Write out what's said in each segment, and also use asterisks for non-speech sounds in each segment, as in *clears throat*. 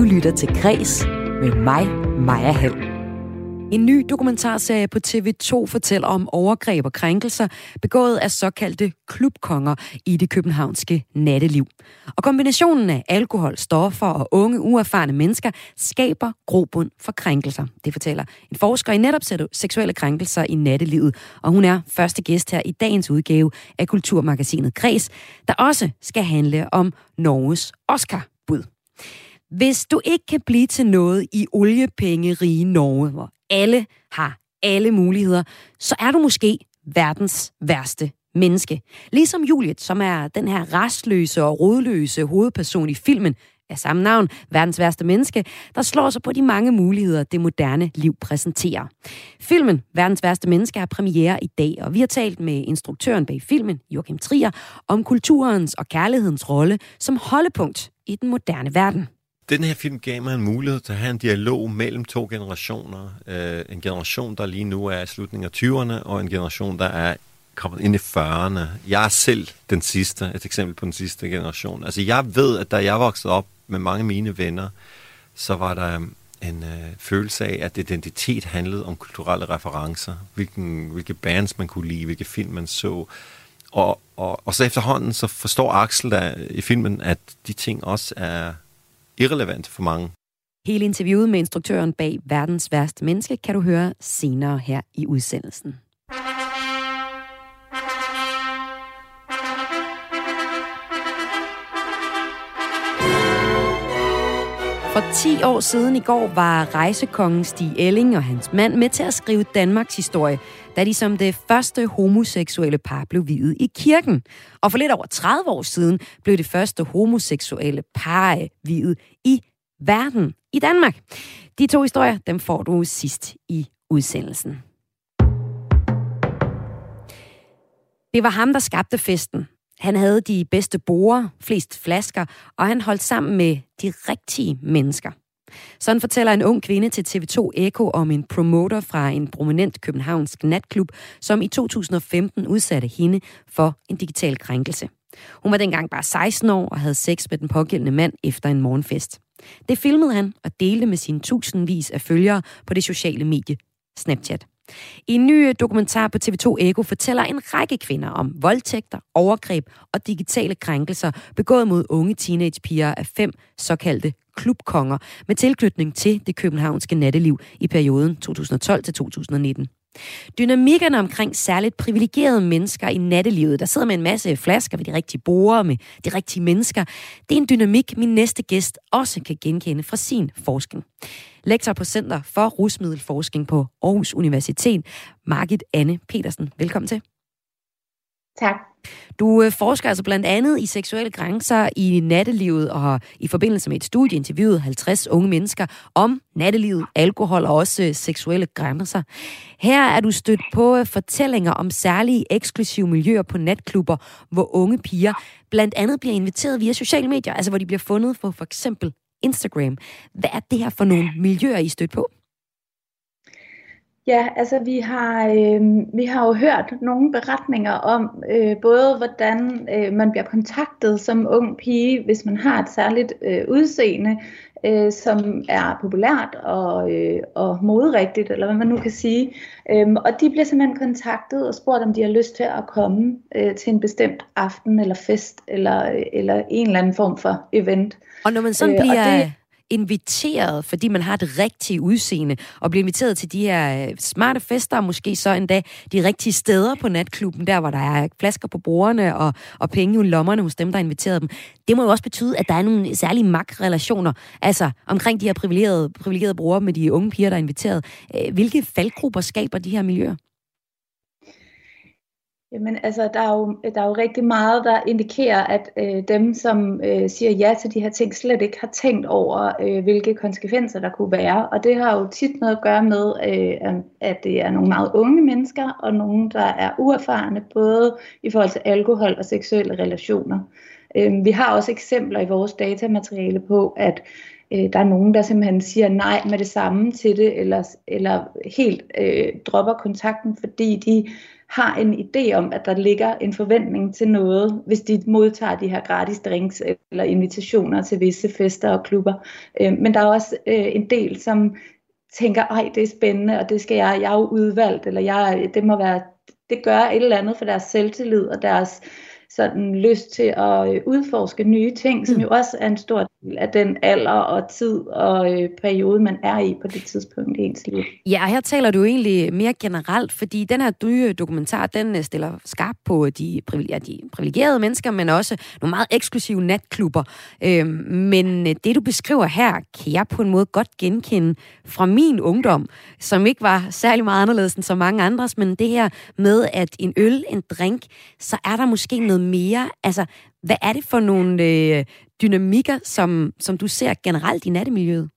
Du lytter til Græs med mig, Maja Hall. En ny dokumentarserie på TV2 fortæller om overgreb og krænkelser begået af såkaldte klubkonger i det københavnske natteliv. Og kombinationen af alkohol, stoffer og unge uerfarne mennesker skaber grobund for krænkelser. Det fortæller en forsker i netop seksuelle krænkelser i nattelivet, og hun er første gæst her i dagens udgave af Kulturmagasinet Kres, der også skal handle om Norges Oscar-bud. Hvis du ikke kan blive til noget i oliepengerige Norge, hvor alle har alle muligheder, så er du måske verdens værste menneske. Ligesom Juliet, som er den her restløse og rodløse hovedperson i filmen af samme navn, verdens værste menneske, der slår sig på de mange muligheder, det moderne liv præsenterer. Filmen Verdens værste menneske har premiere i dag, og vi har talt med instruktøren bag filmen, Joachim Trier, om kulturens og kærlighedens rolle som holdepunkt i den moderne verden den her film gav mig en mulighed til at have en dialog mellem to generationer. Øh, en generation, der lige nu er i slutningen af 20'erne, og en generation, der er kommet ind i 40'erne. Jeg er selv den sidste, et eksempel på den sidste generation. Altså jeg ved, at da jeg voksede op med mange af mine venner, så var der øhm, en øh, følelse af, at identitet handlede om kulturelle referencer. Hvilken, hvilke bands man kunne lide, hvilke film man så. Og, og, og så efterhånden så forstår Axel der i filmen, at de ting også er irrelevant for mange. Hele interviewet med instruktøren bag Verdens værste menneske kan du høre senere her i udsendelsen. For 10 år siden i går var rejsekongen Stig Elling og hans mand med til at skrive Danmarks historie, da de som det første homoseksuelle par blev videt i kirken. Og for lidt over 30 år siden blev det første homoseksuelle par videt i verden i Danmark. De to historier, dem får du sidst i udsendelsen. Det var ham, der skabte festen. Han havde de bedste borer, flest flasker, og han holdt sammen med de rigtige mennesker. Sådan fortæller en ung kvinde til TV2 Eko om en promoter fra en prominent københavnsk natklub, som i 2015 udsatte hende for en digital krænkelse. Hun var dengang bare 16 år og havde sex med den pågældende mand efter en morgenfest. Det filmede han og delte med sine tusindvis af følgere på det sociale medie Snapchat. I en ny øh, dokumentar på TV2 Ego fortæller en række kvinder om voldtægter, overgreb og digitale krænkelser begået mod unge teenagepiger af fem såkaldte klubkonger med tilknytning til det københavnske natteliv i perioden 2012 til 2019. Dynamikkerne omkring særligt privilegerede mennesker i nattelivet, der sidder med en masse flasker ved de rigtige borer med de rigtige mennesker, det er en dynamik, min næste gæst også kan genkende fra sin forskning. Lektor på Center for Rusmiddelforskning på Aarhus Universitet, Margit Anne Petersen. Velkommen til. Tak. Du øh, forsker altså blandt andet i seksuelle grænser i nattelivet og har i forbindelse med et studie interviewet 50 unge mennesker om nattelivet, alkohol og også øh, seksuelle grænser. Her er du stødt på øh, fortællinger om særlige eksklusive miljøer på natklubber, hvor unge piger blandt andet bliver inviteret via sociale medier, altså hvor de bliver fundet på for eksempel Instagram. Hvad er det her for nogle miljøer, I stødt på? Ja, altså vi har, øh, vi har jo hørt nogle beretninger om øh, både hvordan øh, man bliver kontaktet som ung pige, hvis man har et særligt øh, udseende, øh, som er populært og, øh, og moderigtigt, eller hvad man nu kan sige. Øhm, og de bliver simpelthen kontaktet og spurgt, om de har lyst til at komme øh, til en bestemt aften eller fest, eller, eller en eller anden form for event. Og når man sådan øh, bliver... det, inviteret, fordi man har det rigtige udseende, og bliver inviteret til de her øh, smarte fester, og måske så endda de rigtige steder på natklubben, der hvor der er flasker på bordene og, og penge i lommerne hos dem, der inviteret dem. Det må jo også betyde, at der er nogle særlige magtrelationer, altså omkring de her privilegerede, privilegerede brugere med de unge piger, der er inviteret. Øh, hvilke faldgrupper skaber de her miljøer? Jamen altså, der er, jo, der er jo rigtig meget, der indikerer, at øh, dem, som øh, siger ja til de her ting, slet ikke har tænkt over, øh, hvilke konsekvenser der kunne være. Og det har jo tit noget at gøre med, øh, at det er nogle meget unge mennesker, og nogle, der er uerfarne, både i forhold til alkohol og seksuelle relationer. Øh, vi har også eksempler i vores datamateriale på, at øh, der er nogen, der simpelthen siger nej med det samme til det, eller, eller helt øh, dropper kontakten, fordi de har en idé om, at der ligger en forventning til noget, hvis de modtager de her gratis drinks eller invitationer til visse fester og klubber. Øh, men der er også øh, en del, som tænker, ej, det er spændende, og det skal jeg, jeg er jo udvalgt, eller jeg, det må være, det gør et eller andet for deres selvtillid og deres sådan lyst til at øh, udforske nye ting, som mm. jo også er en stor del af den alder og tid og øh, periode, man er i på det tidspunkt i ens liv. Ja, her taler du egentlig mere generelt, fordi den her nye dokumentar, den øh, stiller skarp på de, ja, de privilegerede mennesker, men også nogle meget eksklusive natklubber. Øh, men det, du beskriver her, kan jeg på en måde godt genkende fra min ungdom, som ikke var særlig meget anderledes end så mange andres, men det her med, at en øl, en drink, så er der måske noget mere. Altså, hvad er det for nogle øh, dynamikker, som, som du ser generelt i nattemiljøet?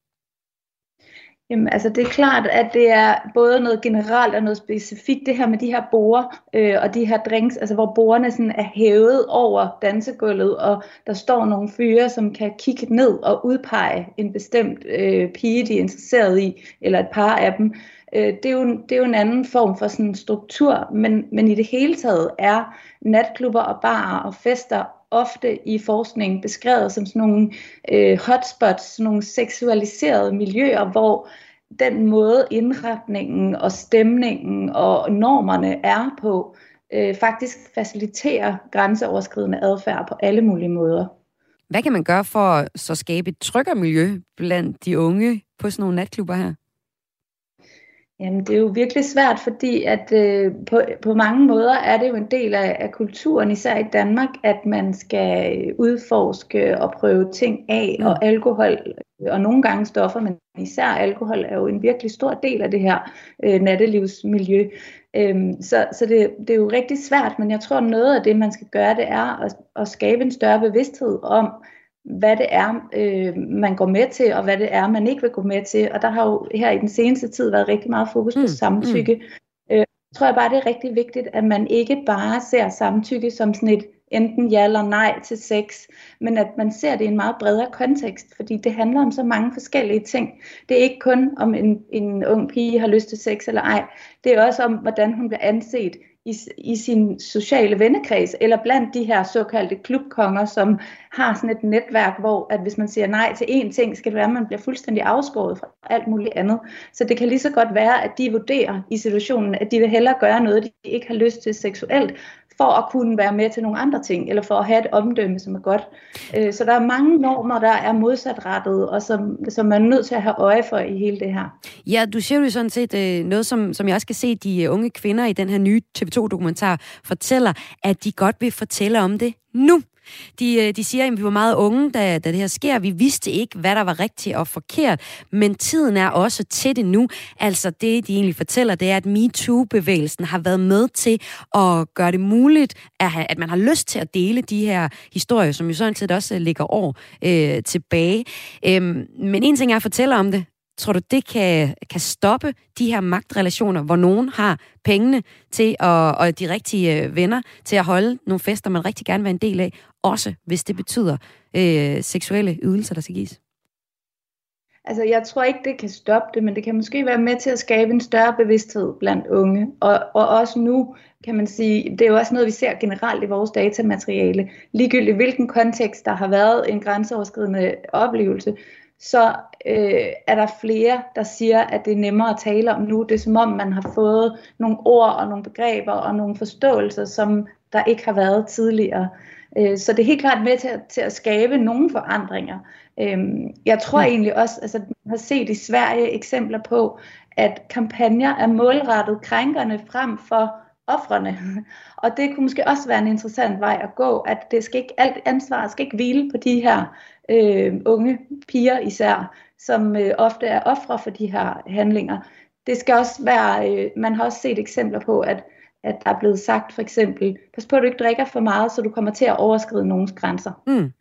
Jamen, altså det er klart, at det er både noget generelt og noget specifikt, det her med de her borer øh, og de her drinks, altså hvor borerne sådan er hævet over dansegulvet, og der står nogle fyre, som kan kigge ned og udpege en bestemt øh, pige, de er interesseret i, eller et par af dem. Øh, det, er jo, det er jo en anden form for sådan struktur, men, men i det hele taget er natklubber og barer og fester ofte i forskningen beskrevet som sådan nogle øh, hotspots, sådan nogle seksualiserede miljøer, hvor den måde indretningen og stemningen og normerne er på, øh, faktisk faciliterer grænseoverskridende adfærd på alle mulige måder. Hvad kan man gøre for at så skabe et tryggere miljø blandt de unge på sådan nogle natklubber her? Jamen, det er jo virkelig svært, fordi at øh, på, på mange måder er det jo en del af, af kulturen, især i Danmark, at man skal udforske og prøve ting af, mm. og alkohol, og nogle gange stoffer, men især alkohol er jo en virkelig stor del af det her øh, nattelivsmiljø. Øhm, så så det, det er jo rigtig svært, men jeg tror, noget af det, man skal gøre, det er at, at skabe en større bevidsthed om, hvad det er, øh, man går med til, og hvad det er, man ikke vil gå med til. Og der har jo her i den seneste tid været rigtig meget fokus på mm. samtykke. Mm. Øh, tror jeg bare, det er rigtig vigtigt, at man ikke bare ser samtykke som sådan et enten ja eller nej til sex, men at man ser det i en meget bredere kontekst, fordi det handler om så mange forskellige ting. Det er ikke kun om en, en ung pige har lyst til sex eller ej, det er også om, hvordan hun bliver anset i, i sin sociale vennekreds, eller blandt de her såkaldte klubkonger, som har sådan et netværk, hvor at hvis man siger nej til én ting, skal det være, at man bliver fuldstændig afskåret fra alt muligt andet. Så det kan lige så godt være, at de vurderer i situationen, at de vil hellere gøre noget, de ikke har lyst til seksuelt, for at kunne være med til nogle andre ting, eller for at have et omdømme, som er godt. Øh, så der er mange normer, der er modsatrettet, og som, som man er nødt til at have øje for i hele det her. Ja, du siger jo sådan set øh, noget, som, som jeg også kan se, de øh, unge kvinder i den her nye TV2-dokumentar fortæller, at de godt vil fortælle om det nu. De, øh, de siger, at vi var meget unge, da, da det her sker. Vi vidste ikke, hvad der var rigtigt og forkert, men tiden er også til det nu. Altså det, de egentlig fortæller, det er, at MeToo-bevægelsen har været med til at gøre det muligt, at, at man har lyst til at dele de her historier, som jo sådan set også ligger år øh, tilbage. Øhm, men en ting er at fortælle om det, Tror du, det kan, kan stoppe de her magtrelationer, hvor nogen har pengene til at, og de rigtige øh, venner til at holde nogle fester, man rigtig gerne vil være en del af, også hvis det betyder øh, seksuelle ydelser, der skal gives? Altså, jeg tror ikke, det kan stoppe det, men det kan måske være med til at skabe en større bevidsthed blandt unge. Og, og også nu, kan man sige, det er jo også noget, vi ser generelt i vores datamateriale. Ligegyldigt hvilken kontekst, der har været en grænseoverskridende oplevelse, så øh, er der flere, der siger, at det er nemmere at tale om nu. Det er som om, man har fået nogle ord og nogle begreber og nogle forståelser, som der ikke har været tidligere. Øh, så det er helt klart med til at, til at skabe nogle forandringer. Øh, jeg tror ja. egentlig også, altså man har set i Sverige eksempler på, at kampagner er målrettet krænkerne frem for offrene. Og det kunne måske også være en interessant vej at gå, at det skal ikke, alt ansvar skal ikke hvile på de her øh, unge piger især, som øh, ofte er ofre for de her handlinger. Det skal også være, øh, man har også set eksempler på, at, at der er blevet sagt for eksempel, pas på at du ikke drikker for meget, så du kommer til at overskride nogens grænser. Mm.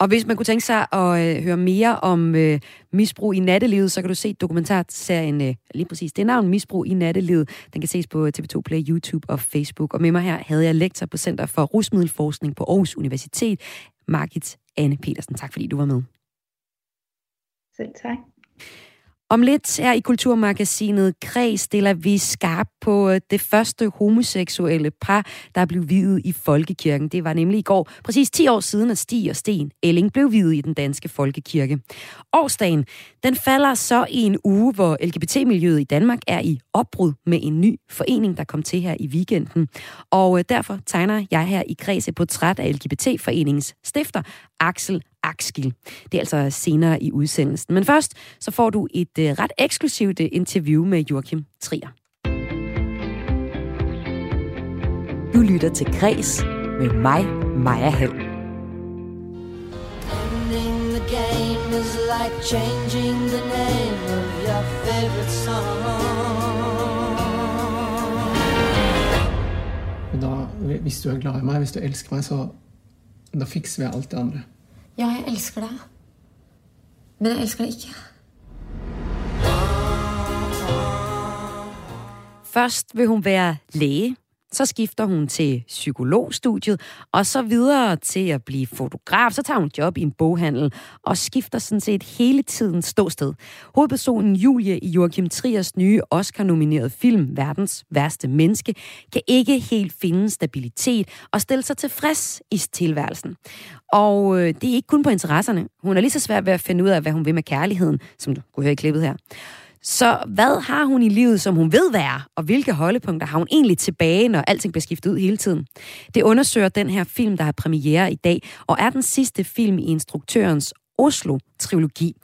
Og hvis man kunne tænke sig at øh, høre mere om øh, misbrug i nattelivet, så kan du se dokumentarserien øh, lige præcis det navn, Misbrug i nattelivet. Den kan ses på øh, TV2 Play, YouTube og Facebook. Og med mig her havde jeg lektor på Center for Rusmiddelforskning på Aarhus Universitet, Margit Anne Petersen. Tak fordi du var med. Selv tak. Om lidt her i Kulturmagasinet Kreds stiller vi skarp på øh, det første homoseksuelle par, der blev videt i Folkekirken. Det var nemlig i går, præcis 10 år siden, at Stig og Sten Elling blev videt i den danske folkekirke. Årsdagen, den falder så i en uge, hvor LGBT-miljøet i Danmark er i opbrud med en ny forening, der kom til her i weekenden. Og øh, derfor tegner jeg her i Kreds et portræt af LGBT-foreningens stifter, Axel Akskil. Det er altså senere i udsendelsen. Men først så får du et uh, ret eksklusivt uh, interview med Joachim Trier. Du lytter til Græs med mig, Maja Hall. the game is like changing the name of your favorite song. Da, hvis du er glad i mig, hvis du elsker mig, så da fikser vi alt det andre. Ja, jeg elsker deg. Men jeg elsker deg ikke. Først vil hun være læge, så skifter hun til psykologstudiet, og så videre til at blive fotograf. Så tager hun job i en boghandel, og skifter sådan set hele tiden ståsted. Hovedpersonen Julie i Joachim Triers nye Oscar-nominerede film, Verdens værste menneske, kan ikke helt finde stabilitet og stille sig tilfreds i tilværelsen. Og øh, det er ikke kun på interesserne. Hun er lige så svært ved at finde ud af, hvad hun vil med kærligheden, som du kunne høre i klippet her. Så hvad har hun i livet, som hun ved være, og hvilke holdepunkter har hun egentlig tilbage, når alting bliver skiftet ud hele tiden? Det undersøger den her film, der har premiere i dag, og er den sidste film i instruktørens Oslo-trilogi.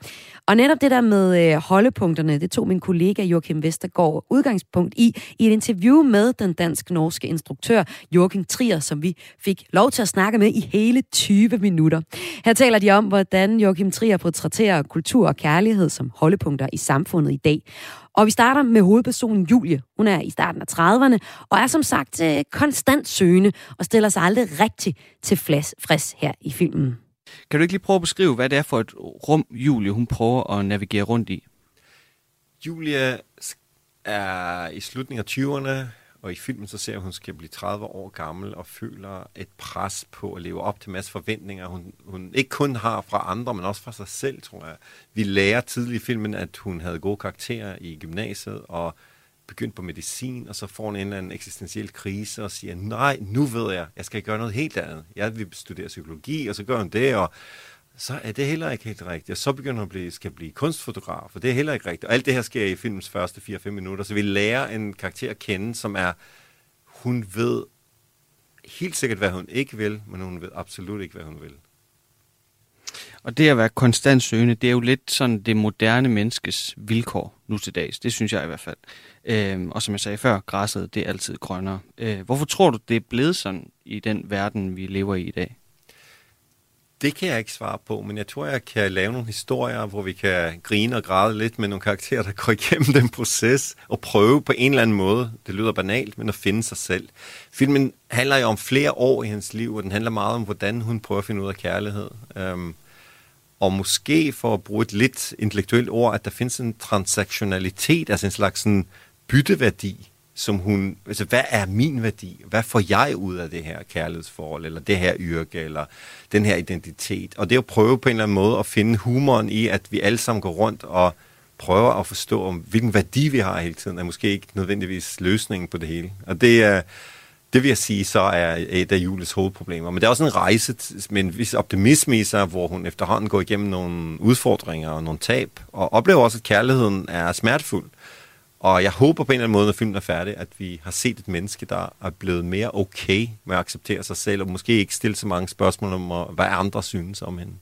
Og netop det der med øh, holdepunkterne, det tog min kollega Joachim Vestergaard udgangspunkt i, i et interview med den dansk-norske instruktør Joachim Trier, som vi fik lov til at snakke med i hele 20 minutter. Her taler de om, hvordan Joachim Trier portrætterer kultur og kærlighed som holdepunkter i samfundet i dag. Og vi starter med hovedpersonen Julie. Hun er i starten af 30'erne og er som sagt øh, konstant søgende og stiller sig aldrig rigtig til frisk her i filmen. Kan du ikke lige prøve at beskrive, hvad det er for et rum, Julie hun prøver at navigere rundt i? Julia er i slutningen af 20'erne, og i filmen så ser hun, at hun skal blive 30 år gammel og føler et pres på at leve op til masse forventninger, hun, hun ikke kun har fra andre, men også fra sig selv, tror jeg. Vi lærer tidligt i filmen, at hun havde gode karakterer i gymnasiet, og begyndt på medicin, og så får en eller anden eksistentiel krise og siger, nej, nu ved jeg, jeg skal gøre noget helt andet. Jeg vil studere psykologi, og så gør hun det, og så er det heller ikke helt rigtigt. Og så begynder hun at blive, skal blive kunstfotograf, og det er heller ikke rigtigt. Og alt det her sker i filmens første 4-5 minutter, så vi lærer en karakter at kende, som er, hun ved helt sikkert, hvad hun ikke vil, men hun ved absolut ikke, hvad hun vil. Og det at være konstant søgende, det er jo lidt sådan det moderne menneskes vilkår nu til dags. Det synes jeg i hvert fald. Øhm, og som jeg sagde før, græsset det er altid grønnere. Øh, hvorfor tror du, det er blevet sådan i den verden, vi lever i i dag? Det kan jeg ikke svare på, men jeg tror, jeg kan lave nogle historier, hvor vi kan grine og græde lidt med nogle karakterer, der går igennem den proces og prøve på en eller anden måde, det lyder banalt, men at finde sig selv. Filmen handler jo om flere år i hendes liv, og den handler meget om, hvordan hun prøver at finde ud af kærlighed. Øhm, og måske for at bruge et lidt intellektuelt ord, at der findes en transaktionalitet, altså en slags sådan bytteværdi, som hun, altså hvad er min værdi? Hvad får jeg ud af det her kærlighedsforhold, eller det her yrke, eller den her identitet? Og det er at prøve på en eller anden måde at finde humoren i, at vi alle sammen går rundt og prøver at forstå, om hvilken værdi vi har hele tiden, er måske ikke nødvendigvis løsningen på det hele. Og det er, det vil jeg sige, så er et af Julies hovedproblemer. Men det er også en rejse med en vis optimisme i sig, hvor hun efterhånden går igennem nogle udfordringer og nogle tab, og oplever også, at kærligheden er smertefuld. Og jeg håber på en eller anden måde, når filmen er færdig, at vi har set et menneske, der er blevet mere okay med at acceptere sig selv, og måske ikke stille så mange spørgsmål om, hvad andre synes om hende.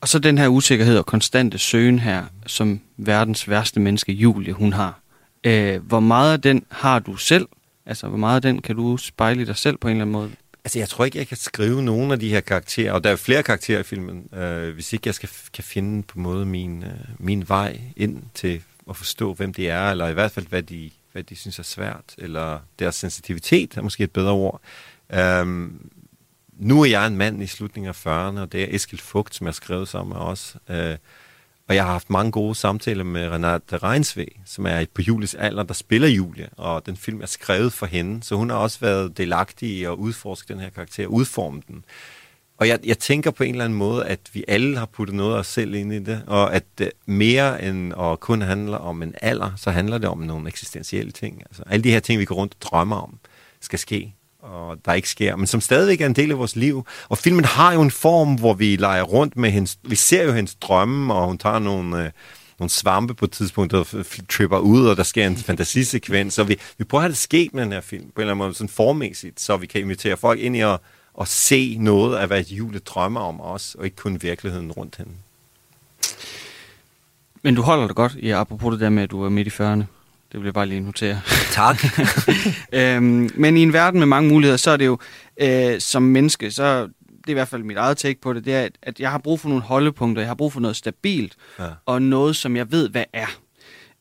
Og så den her usikkerhed og konstante søgen her, som verdens værste menneske, Julie, hun har. Øh, hvor meget af den har du selv, Altså, hvor meget af den kan du spejle i dig selv på en eller anden måde? Altså, jeg tror ikke, jeg kan skrive nogen af de her karakterer, og der er flere karakterer i filmen, øh, hvis ikke jeg skal, kan finde på en måde min, øh, min vej ind til at forstå, hvem de er, eller i hvert fald, hvad de, hvad de synes er svært, eller deres sensitivitet er måske et bedre ord. Øhm, nu er jeg en mand i slutningen af 40'erne, og det er Eskild Fugt, som jeg har skrevet sammen med os. Øh, og jeg har haft mange gode samtaler med Renate Reinsve, som er på Julies alder, der spiller Julie, og den film er skrevet for hende, så hun har også været delagtig i at udforske den her karakter, udforme den. og jeg, jeg tænker på en eller anden måde, at vi alle har puttet noget af os selv ind i det, og at øh, mere end at kun handle om en alder, så handler det om nogle eksistentielle ting. Altså alle de her ting, vi går rundt og drømmer om, skal ske, og der ikke sker, men som stadigvæk er en del af vores liv. Og filmen har jo en form, hvor vi leger rundt med hendes, vi ser jo hendes drømme, og hun tager nogle... øh, nogle svampe på et tidspunkt, der tripper ud, og der sker en fantasisekvens. Så vi, vi prøver at have det sket med den her film, på en eller anden måde, sådan formæssigt, så vi kan invitere folk ind i at, at se noget af, hvad Julie drømmer om os, og ikke kun virkeligheden rundt hende. Men du holder det godt, ja, apropos det der med, at du er midt i 40'erne. Det vil jeg bare lige notere. Tak. *laughs* øhm, men i en verden med mange muligheder, så er det jo, øh, som menneske, så det er i hvert fald mit eget take på det, det er, at jeg har brug for nogle holdepunkter, jeg har brug for noget stabilt, ja. og noget, som jeg ved, hvad er.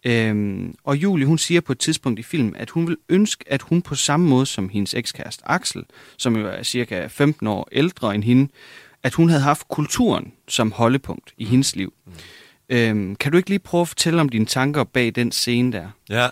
Øhm, og Julie, hun siger på et tidspunkt i filmen, at hun vil ønske, at hun på samme måde som hendes ekskæreste Axel, som jo er cirka 15 år ældre end hende, at hun havde haft kulturen som holdepunkt i hendes liv. Mm. Øhm, kan du ikke lige prøve at fortælle om dine tanker bag den scene der? Ja,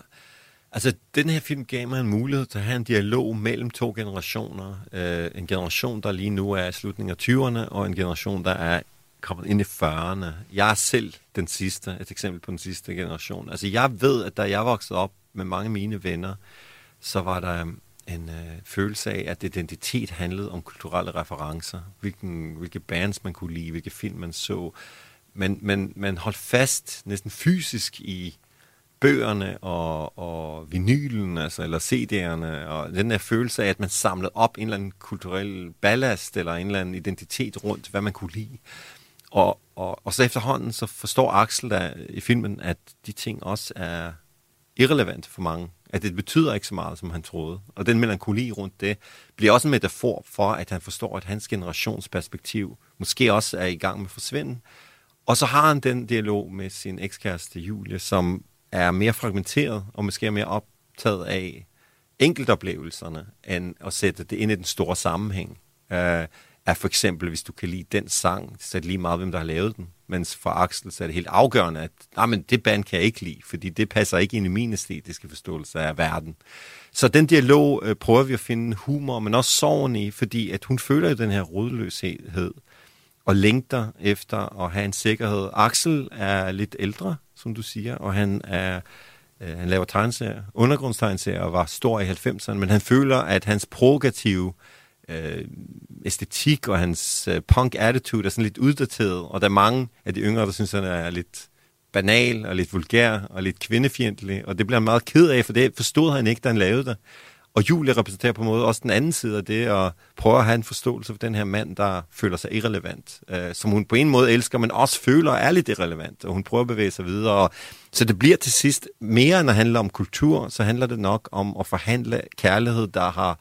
Altså, den her film gav mig en mulighed til at have en dialog mellem to generationer. Øh, en generation, der lige nu er i slutningen af 20'erne, og en generation, der er kommet ind i 40'erne. Jeg er selv den sidste, et eksempel på den sidste generation. Altså, jeg ved, at da jeg voksede op med mange af mine venner, så var der en øh, følelse af, at identitet handlede om kulturelle referencer. Hvilken, hvilke bands man kunne lide, hvilke film man så. Men, men man holdt fast næsten fysisk i bøgerne og, og vinylen, altså, eller CD'erne, og den der følelse af, at man samlede op en eller anden kulturel ballast, eller en eller anden identitet rundt, hvad man kunne lide. Og, og, og så efterhånden, så forstår Axel der i filmen, at de ting også er irrelevante for mange. At det betyder ikke så meget, som han troede. Og den melankoli rundt det, bliver også en metafor for, at han forstår, at hans generationsperspektiv måske også er i gang med at forsvinde. Og så har han den dialog med sin ekskæreste Julie, som er mere fragmenteret og måske er mere optaget af enkeltoplevelserne, end at sætte det ind i den store sammenhæng. Uh, er for eksempel, hvis du kan lide den sang, så er det lige meget, hvem der har lavet den. Mens for Axel, så er det helt afgørende, at nej, men det band kan jeg ikke lide, fordi det passer ikke ind i min æstetiske forståelse af verden. Så den dialog øh, prøver vi at finde humor, men også sorgen i, fordi at hun føler jo den her rodløshed og længter efter at have en sikkerhed. Axel er lidt ældre, som du siger, og han er øh, han laver tegneserier, undergrundstegneserier og var stor i 90'erne, men han føler, at hans provokative øh, æstetik og hans øh, punk-attitude er sådan lidt uddateret, og der er mange af de yngre, der synes, han er lidt banal og lidt vulgær og lidt kvindefjendtlig, og det bliver han meget ked af, for det forstod han ikke, da han lavede det. Og Julie repræsenterer på en måde også den anden side af det, og prøver at have en forståelse for den her mand, der føler sig irrelevant, øh, som hun på en måde elsker, men også føler er lidt irrelevant, og hun prøver at bevæge sig videre. Og, så det bliver til sidst mere end at handle om kultur, så handler det nok om at forhandle kærlighed, der har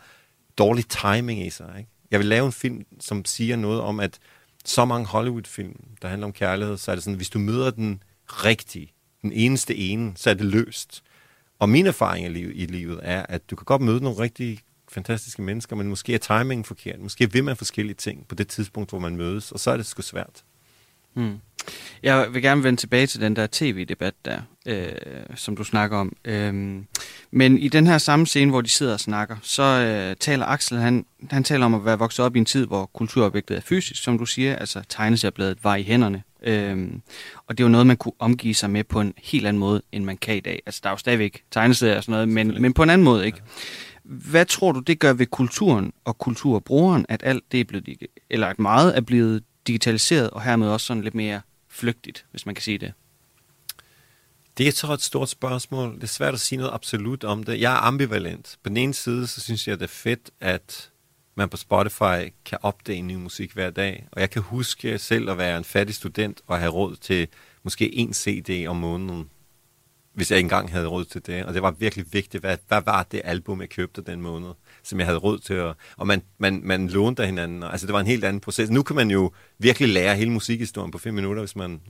dårlig timing i sig. Ikke? Jeg vil lave en film, som siger noget om, at så mange Hollywood-film, der handler om kærlighed, så er det sådan, hvis du møder den rigtige, den eneste ene, så er det løst. Og min erfaring i livet er, at du kan godt møde nogle rigtig fantastiske mennesker, men måske er timingen forkert. Måske vil man forskellige ting på det tidspunkt, hvor man mødes, og så er det sgu svært. Hmm. Jeg vil gerne vende tilbage til den der tv-debat der, øh, som du snakker om. Øh, men i den her samme scene, hvor de sidder og snakker, så øh, taler Axel, han, han taler om at være vokset op i en tid, hvor kulturobjektet er fysisk, som du siger, altså tegneseriebladet var i hænderne. Øh, og det var noget, man kunne omgive sig med på en helt anden måde, end man kan i dag. Altså, der er jo stadigvæk tegneserier og sådan noget, men, men på en anden måde, ikke? Hvad tror du, det gør ved kulturen og kulturbrugeren, at alt det er blevet, eller at meget er blevet digitaliseret, og hermed også sådan lidt mere flygtigt, hvis man kan sige det? Det er så et stort spørgsmål. Det er svært at sige noget absolut om det. Jeg er ambivalent. På den ene side, så synes jeg, det er fedt, at man på Spotify kan opdage ny musik hver dag. Og jeg kan huske selv at være en fattig student og have råd til måske en CD om måneden, hvis jeg ikke engang havde råd til det. Og det var virkelig vigtigt, hvad, hvad var det album, jeg købte den måned, som jeg havde råd til. At, og man, man, man lånte af hinanden. Altså det var en helt anden proces. Nu kan man jo virkelig lære hele musikhistorien på fem minutter, hvis man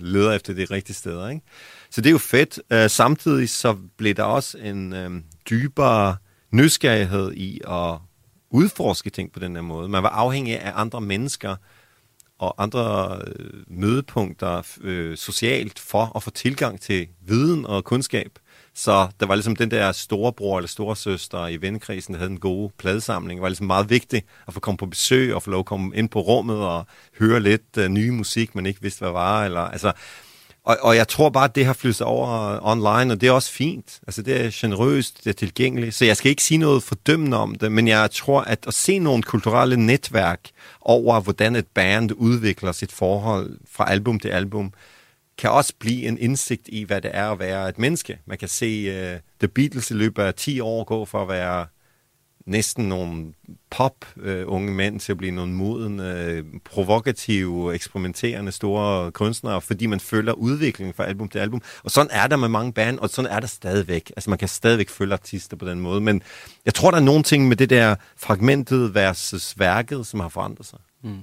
leder efter det rigtige steder. Ikke? Så det er jo fedt. Uh, samtidig så blev der også en um, dybere nysgerrighed i at udforske ting på den her måde. Man var afhængig af andre mennesker og andre øh, mødepunkter øh, socialt for at få tilgang til viden og kundskab. Så der var ligesom den der storebror eller storesøster i vennekrisen, der havde en god pladesamling. Det var ligesom meget vigtigt at få komme på besøg og få lov at komme ind på rummet og høre lidt øh, ny musik, man ikke vidste, hvad var. Eller, altså, og, og jeg tror bare, at det har flyttet over øh, online, og det er også fint. Altså, det er generøst, det er tilgængeligt. Så jeg skal ikke sige noget fordømmende om det, men jeg tror, at at se nogle kulturelle netværk over, hvordan et band udvikler sit forhold fra album til album, kan også blive en indsigt i, hvad det er at være et menneske. Man kan se uh, The Beatles i løbet af 10 år gå for at være næsten nogle pop-unge øh, uh, mænd til at blive nogle modende, øh, provokative, eksperimenterende store kunstnere, fordi man følger udviklingen fra album til album. Og sådan er der med mange band, og sådan er der stadigvæk. Altså man kan stadigvæk følge artister på den måde. Men jeg tror, der er nogle ting med det der fragmentet versus værket, som har forandret sig. Mm.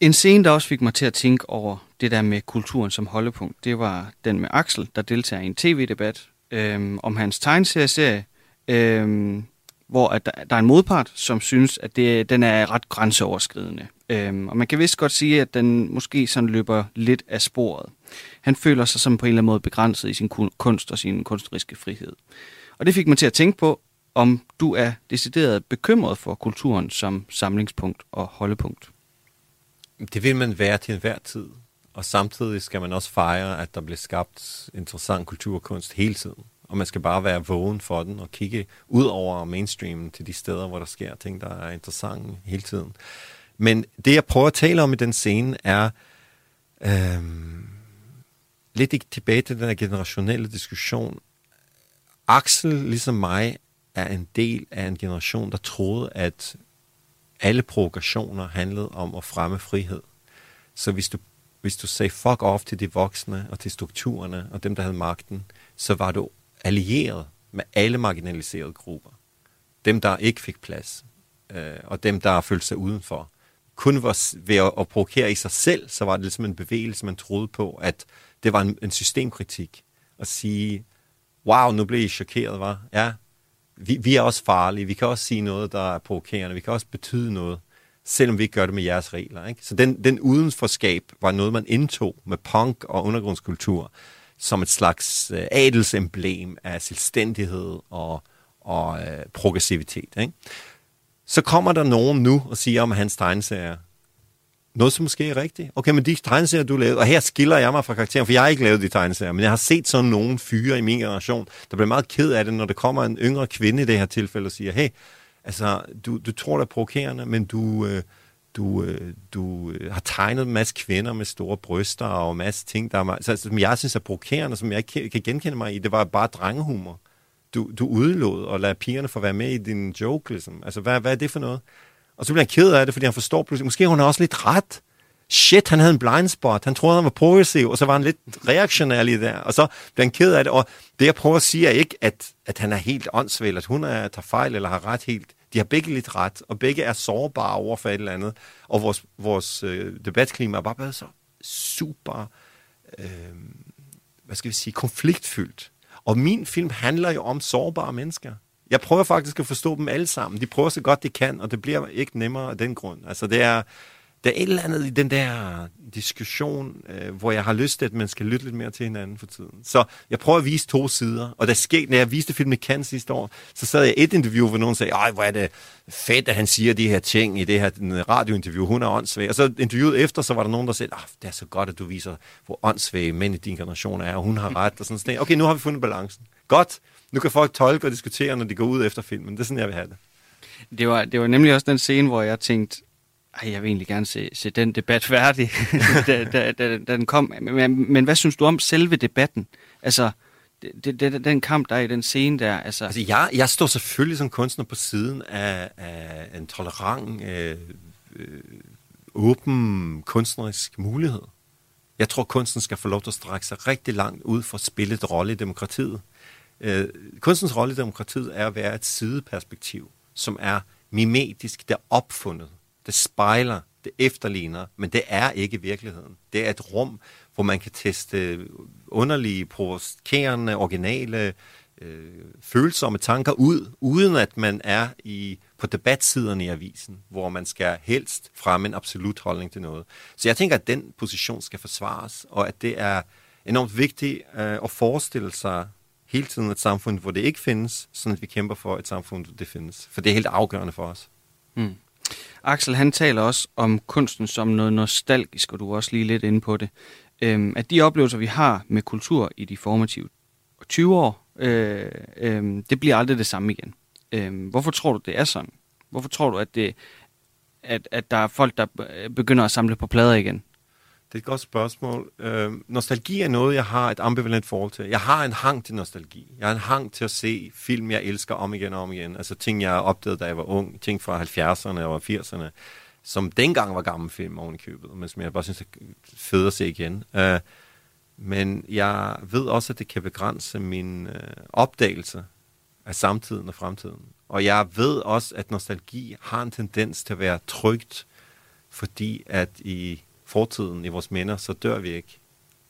En scene, der også fik mig til at tænke over det der med kulturen som holdepunkt, det var den med Axel, der deltager i en tv-debat øhm, om hans tegneserieserie, øhm, hvor at der, der er en modpart, som synes, at det, den er ret grænseoverskridende. Øhm, og man kan vist godt sige, at den måske sådan løber lidt af sporet. Han føler sig som på en eller anden måde begrænset i sin kunst og sin kunstneriske frihed. Og det fik mig til at tænke på, om du er decideret bekymret for kulturen som samlingspunkt og holdepunkt. Det vil man være til enhver tid. Og samtidig skal man også fejre, at der bliver skabt interessant kulturkunst hele tiden. Og man skal bare være vågen for den og kigge ud over mainstreamen til de steder, hvor der sker ting, der er interessante hele tiden. Men det, jeg prøver at tale om i den scene, er øh, lidt tilbage til den her generationelle diskussion. Axel, ligesom mig, er en del af en generation, der troede, at alle provokationer handlede om at fremme frihed. Så hvis du, hvis du sagde fuck off til de voksne og til strukturerne og dem, der havde magten, så var du allieret med alle marginaliserede grupper. Dem, der ikke fik plads, øh, og dem, der følte sig udenfor. Kun ved at, at provokere i sig selv, så var det ligesom en bevægelse, man troede på, at det var en, en systemkritik. At sige, wow, nu blev I chokeret, var? Ja, vi, vi er også farlige. Vi kan også sige noget, der er provokerende. Vi kan også betyde noget, selvom vi ikke gør det med jeres regler. Ikke? Så den, den udenforskab var noget, man indtog med punk og undergrundskultur som et slags øh, adelsemblem af selvstændighed og, og øh, progressivitet. Ikke? Så kommer der nogen nu og siger om hans tegneserier, noget, som måske er rigtigt. Okay, men de tegneserier, du lavede, og her skiller jeg mig fra karakteren, for jeg har ikke lavet de tegneserier, men jeg har set sådan nogle fyre i min generation, der bliver meget ked af det, når der kommer en yngre kvinde i det her tilfælde og siger, hey, altså, du, du tror, det er provokerende, men du, øh, du, øh, du øh, har tegnet en masse kvinder med store bryster og en masse ting, der er, så, som jeg synes er provokerende, som jeg ikke kan genkende mig i. Det var bare drengehumor. Du, du udelod og lade pigerne få være med i din joke, ligesom. Altså, hvad, hvad er det for noget? Og så bliver han ked af det, fordi han forstår pludselig, måske hun er også lidt ret. Shit, han havde en blind spot. Han troede, han var progressiv, og så var han lidt reaktionær lige der. Og så bliver han ked af det. Og det, jeg prøver at sige, er ikke, at, at han er helt åndssvagt, at hun er, tager fejl eller har ret helt. De har begge lidt ret, og begge er sårbare over for et eller andet. Og vores, vores øh, debatklima er bare blevet så super, øh, hvad skal vi sige, konfliktfyldt. Og min film handler jo om sårbare mennesker. Jeg prøver faktisk at forstå dem alle sammen. De prøver så godt de kan, og det bliver ikke nemmere af den grund. Altså det er, der er et eller andet i den der diskussion, øh, hvor jeg har lyst til, at man skal lytte lidt mere til hinanden for tiden. Så jeg prøver at vise to sider, og der skete, når jeg viste filmen i Cannes sidste år, så sad jeg et interview, hvor nogen sagde, ej, hvor er det fedt, at han siger de her ting i det her radiointerview, hun er åndssvag. Og så interviewet efter, så var der nogen, der sagde, ah, det er så godt, at du viser, hvor åndssvage mænd i din generation er, og hun har ret, og sådan noget. Okay, nu har vi fundet balancen. Godt, nu kan folk tolke og diskutere, når de går ud efter filmen. Det er sådan, jeg vil have det. Det var, det var nemlig også den scene, hvor jeg tænkte, ej, jeg vil egentlig gerne se, se den debat *laughs* færdig, da, da, da, da den kom. Men, men hvad synes du om selve debatten? Altså, det, det, den kamp, der er i den scene der. Altså, altså jeg, jeg står selvfølgelig som kunstner på siden af, af en tolerant, øh, øh, åben kunstnerisk mulighed. Jeg tror, kunsten skal få lov til at strække sig rigtig langt ud for at spille et rolle i demokratiet. Øh, kunstens rolle i demokratiet er at være et sideperspektiv, som er mimetisk, der er opfundet det spejler, det efterligner, men det er ikke virkeligheden. Det er et rum, hvor man kan teste underlige, provokerende, originale, øh, følsomme tanker ud, uden at man er i på debatsiderne i avisen, hvor man skal helst fremme en absolut holdning til noget. Så jeg tænker, at den position skal forsvares, og at det er enormt vigtigt øh, at forestille sig hele tiden et samfund, hvor det ikke findes, sådan at vi kæmper for et samfund, hvor det findes. For det er helt afgørende for os. Mm. Axel, han taler også om kunsten som noget nostalgisk, og du er også lige lidt inde på det. Øhm, at de oplevelser, vi har med kultur i de formative 20 år, øh, øh, det bliver aldrig det samme igen. Øh, hvorfor tror du, det er sådan? Hvorfor tror du, at, det, at, at der er folk, der begynder at samle på plader igen? Det er et godt spørgsmål. Øh, nostalgi er noget, jeg har et ambivalent forhold til. Jeg har en hang til nostalgi. Jeg har en hang til at se film, jeg elsker om igen og om igen. Altså ting, jeg opdagede, da jeg var ung. Ting fra 70'erne og 80'erne, som dengang var gamle film oven i købet, men som jeg bare synes er fedt at se igen. Øh, men jeg ved også, at det kan begrænse min øh, opdagelse af samtiden og fremtiden. Og jeg ved også, at nostalgi har en tendens til at være trygt, fordi at i fortiden, i vores minder, så dør vi ikke.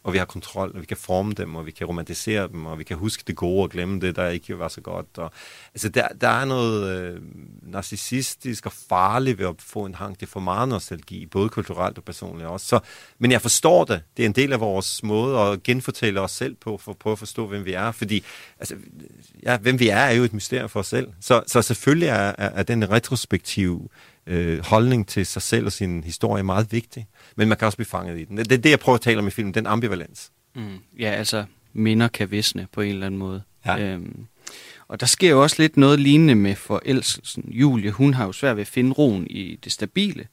Og vi har kontrol, og vi kan forme dem, og vi kan romantisere dem, og vi kan huske det gode og glemme det, der ikke var så godt. Og, altså, der, der er noget øh, narcissistisk og farligt ved at få en hang til for meget nostalgi, både kulturelt og personligt også. Så, men jeg forstår det. Det er en del af vores måde at genfortælle os selv på, for at prøve at forstå, hvem vi er. Fordi altså, ja, hvem vi er, er jo et mysterium for os selv. Så, så selvfølgelig er, er, er den retrospektive øh, holdning til sig selv og sin historie er meget vigtig. Men man kan også blive fanget i den. Det er det, jeg prøver at tale om i filmen, den ambivalens. Mm. Ja, altså minder kan visne på en eller anden måde. Ja. Øhm, og der sker jo også lidt noget lignende med forelskelsen. Julie, hun har jo svært ved at finde roen i det stabile,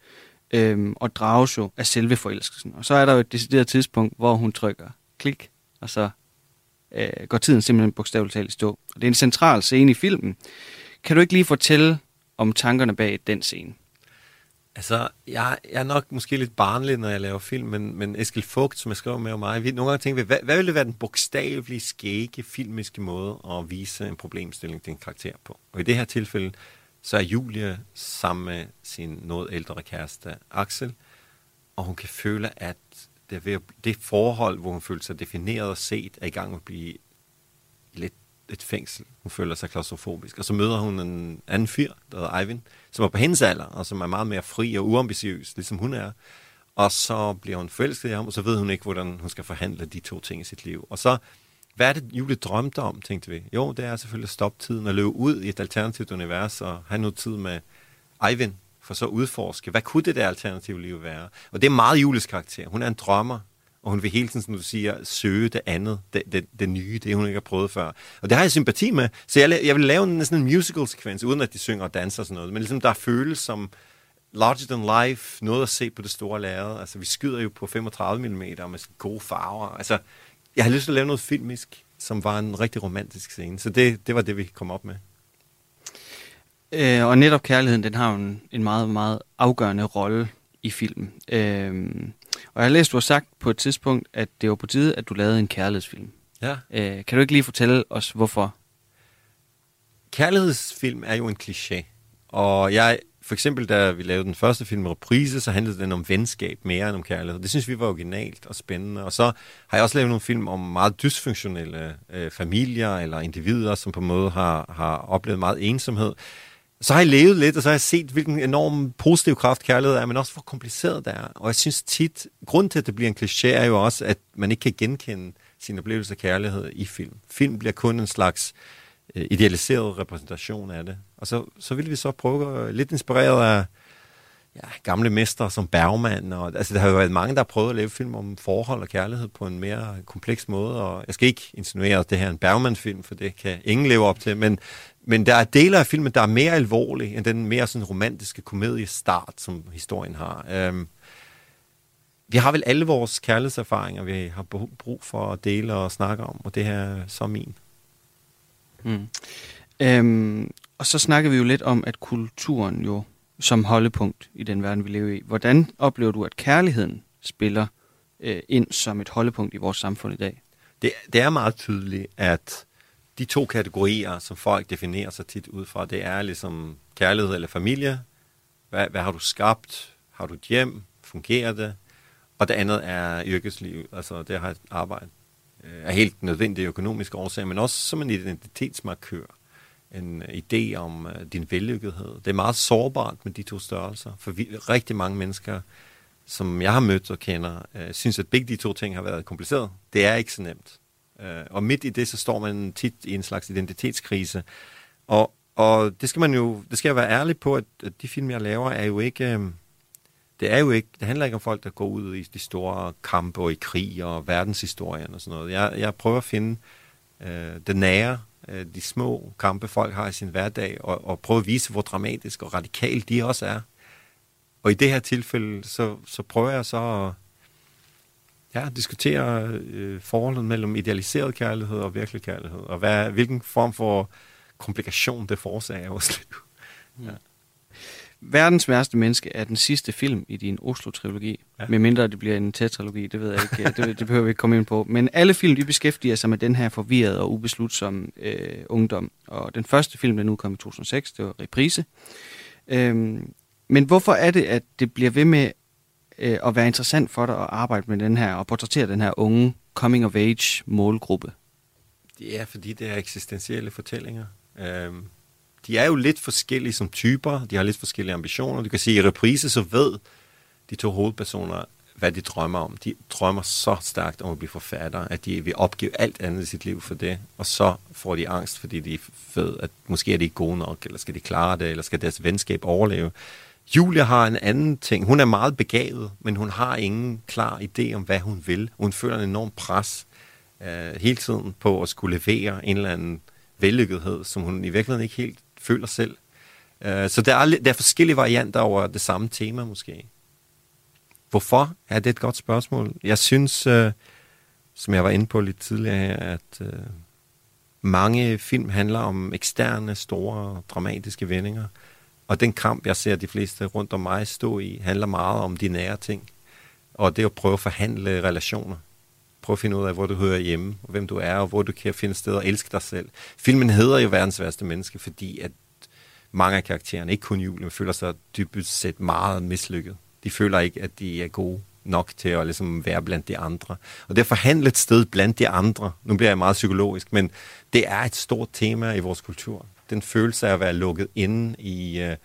øhm, og drages jo af selve forelskelsen. Og så er der jo et decideret tidspunkt, hvor hun trykker klik, og så øh, går tiden simpelthen bogstaveligt talt i stå. Og det er en central scene i filmen. Kan du ikke lige fortælle om tankerne bag den scene? Altså, jeg, jeg er nok måske lidt barnlig, når jeg laver film, men, men Eskil Fugt, som jeg skriver med mig, vi, nogle gange tænker vi, hvad, hvad ville være den bogstavelige, skægge, filmiske måde at vise en problemstilling til en karakter på? Og i det her tilfælde, så er Julie sammen med sin noget ældre kæreste, Axel, og hun kan føle, at det, ved, det forhold, hvor hun føler sig defineret og set, er i gang med at blive lidt et fængsel. Hun føler sig klaustrofobisk. Og så møder hun en anden fyr, der hedder Eivind, som er på hendes alder, og som er meget mere fri og uambitiøs, ligesom hun er. Og så bliver hun forelsket i ham, og så ved hun ikke, hvordan hun skal forhandle de to ting i sit liv. Og så, hvad er det, Julie drømte om, tænkte vi? Jo, det er selvfølgelig at stoppe tiden og løbe ud i et alternativt univers og have noget tid med Eivind, for så at udforske, hvad kunne det der alternative liv være? Og det er meget Julies karakter. Hun er en drømmer, og hun vil hele tiden, som du siger, søge det andet, det, det, det nye, det hun ikke har prøvet før. Og det har jeg sympati med, så jeg, jeg vil lave en, sådan en musical-sekvens, uden at de synger og danser og sådan noget, men ligesom der føles som larger than life, noget at se på det store lærred. Altså, vi skyder jo på 35 mm med gode farver. Altså, jeg har lyst til at lave noget filmisk, som var en rigtig romantisk scene, så det, det var det, vi kom op med. Øh, og netop kærligheden, den har jo en, en meget, meget afgørende rolle i filmen. Øh, og jeg har læst, du har sagt på et tidspunkt, at det var på tide, at du lavede en kærlighedsfilm. Ja. Øh, kan du ikke lige fortælle os, hvorfor? Kærlighedsfilm er jo en kliché. Og jeg, for eksempel, da vi lavede den første film, Reprise, så handlede den om venskab mere end om kærlighed. Det synes vi var originalt og spændende. Og så har jeg også lavet nogle film om meget dysfunktionelle øh, familier eller individer, som på en måde har, har oplevet meget ensomhed så har jeg levet lidt, og så har jeg set, hvilken enorm positiv kraft kærlighed er, men også hvor kompliceret det er. Og jeg synes tit, grund til, at det bliver en kliché, er jo også, at man ikke kan genkende sin oplevelse af kærlighed i film. Film bliver kun en slags øh, idealiseret repræsentation af det. Og så, så vil vi så prøve, at, lidt inspireret af ja, gamle mestre som Bergman. Og, altså, der har jo været mange, der har prøvet at lave film om forhold og kærlighed på en mere kompleks måde. Og jeg skal ikke insinuere, at det her er en Bergman-film, for det kan ingen leve op til. Men, men der er dele af filmen, der er mere alvorlige, end den mere sådan romantiske komediestart, som historien har. Øhm, vi har vel alle vores kærlighedserfaringer, vi har brug for at dele og snakke om, og det her er så min. Mm. Øhm, og så snakker vi jo lidt om, at kulturen jo som holdepunkt i den verden, vi lever i. Hvordan oplever du, at kærligheden spiller øh, ind som et holdepunkt i vores samfund i dag? Det, det er meget tydeligt, at de to kategorier, som folk definerer sig tit ud fra, det er ligesom kærlighed eller familie. Hvad, hvad har du skabt? Har du et hjem? Fungerer det? Og det andet er yrkesliv, altså det at have et arbejde. Øh, er helt nødvendig økonomiske årsager, men også som en identitetsmarkør. En øh, idé om øh, din vellykkethed. Det er meget sårbart med de to størrelser, for vi, rigtig mange mennesker som jeg har mødt og kender, øh, synes, at begge de to ting har været kompliceret. Det er ikke så nemt. Øh, og midt i det, så står man tit i en slags identitetskrise. Og, og det skal man jo, det skal jeg være ærlig på, at, at de film, jeg laver, er jo ikke... Øh, det er jo ikke, det handler ikke om folk, der går ud i de store kampe og i krig og verdenshistorien og sådan noget. Jeg, jeg prøver at finde øh, det nære, øh, de små kampe, folk har i sin hverdag, og, og prøve at vise, hvor dramatisk og radikalt de også er. Og i det her tilfælde, så, så prøver jeg så at ja, diskutere øh, forholdet mellem idealiseret kærlighed og virkelig kærlighed, og hvad, hvilken form for komplikation det forårsager vores liv. Ja. Verdens værste menneske er den sidste film i din Oslo-trilogi. Ja. Med mindre det bliver en tetralogi, det ved jeg ikke. Det, det behøver vi ikke komme ind på. Men alle film, de beskæftiger sig med den her forvirrede og ubeslutsomme øh, ungdom. Og den første film, der nu kom i 2006, det var Reprise. Øhm, men hvorfor er det, at det bliver ved med øh, at være interessant for dig at arbejde med den her, og portrættere den her unge coming-of-age målgruppe? Det er, fordi det er eksistentielle fortællinger. Øhm, de er jo lidt forskellige som typer, de har lidt forskellige ambitioner. Du kan sige, at i reprise så ved de to hovedpersoner, hvad de drømmer om. De drømmer så stærkt om at blive forfatter, at de vil opgive alt andet i sit liv for det, og så får de angst, fordi de ved, at måske er de ikke gode nok, eller skal de klare det, eller skal deres venskab overleve. Julia har en anden ting. Hun er meget begavet, men hun har ingen klar idé om, hvad hun vil. Hun føler en enorm pres øh, hele tiden på at skulle levere en eller anden vellykkethed, som hun i virkeligheden ikke helt føler selv. Øh, så der er, der er forskellige varianter over det samme tema måske. Hvorfor? Ja, det er et godt spørgsmål. Jeg synes, øh, som jeg var inde på lidt tidligere her, at øh, mange film handler om eksterne, store, dramatiske vendinger. Og den kamp, jeg ser de fleste rundt om mig stå i, handler meget om de nære ting. Og det at prøve at forhandle relationer. Prøv at finde ud af, hvor du hører hjemme, og hvem du er, og hvor du kan finde sted og elske dig selv. Filmen hedder jo Verdens værste menneske, fordi at mange af karaktererne, ikke kun Julie, føler sig dybest set meget mislykket. De føler ikke, at de er gode nok til at ligesom være blandt de andre. Og det at forhandle et sted blandt de andre, nu bliver jeg meget psykologisk, men det er et stort tema i vores kultur. Den følelse af at være lukket inde i øh,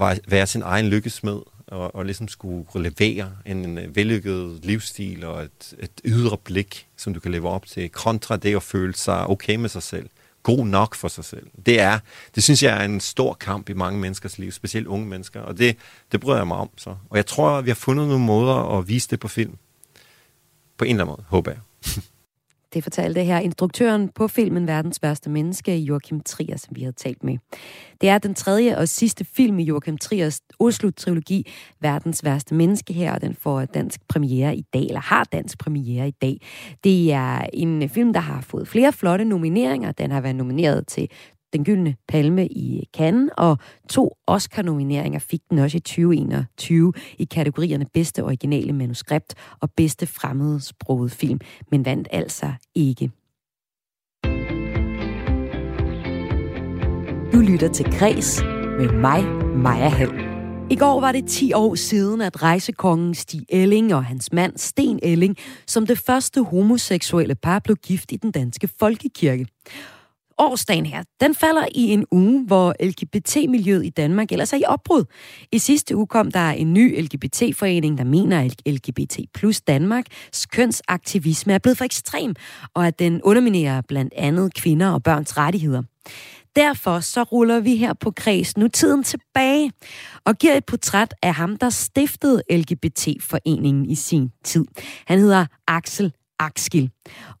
at være sin egen lykkesmed, og, og ligesom skulle levere en, en øh, vellykket livsstil og et, et ydre blik, som du kan leve op til, kontra det at føle sig okay med sig selv god nok for sig selv. Det er, det synes jeg er en stor kamp i mange menneskers liv, specielt unge mennesker, og det, det bryder jeg mig om så. Og jeg tror, at vi har fundet nogle måder at vise det på film. På en eller anden måde, håber jeg. *laughs* Det fortalte her instruktøren på filmen Verdens værste menneske, Joachim Trier, som vi havde talt med. Det er den tredje og sidste film i Joachim Triers Oslo-trilogi, Verdens værste menneske her, og den får dansk premiere i dag, eller har dansk premiere i dag. Det er en film, der har fået flere flotte nomineringer. Den har været nomineret til den gyldne palme i Cannes, og to Oscar-nomineringer fik den også i 2021 i kategorierne bedste originale manuskript og bedste fremmedsproget film, men vandt altså ikke. Du lytter til Græs med mig, Maja Hall. I går var det 10 år siden, at rejsekongen Stig Elling og hans mand Sten Elling som det første homoseksuelle par blev gift i den danske folkekirke årsdagen her, den falder i en uge, hvor LGBT-miljøet i Danmark ellers er i opbrud. I sidste uge kom der en ny LGBT-forening, der mener, at LGBT plus Danmarks kønsaktivisme er blevet for ekstrem, og at den underminerer blandt andet kvinder og børns rettigheder. Derfor så ruller vi her på Kreds nu tiden tilbage og giver et portræt af ham, der stiftede LGBT-foreningen i sin tid. Han hedder Axel Akskil.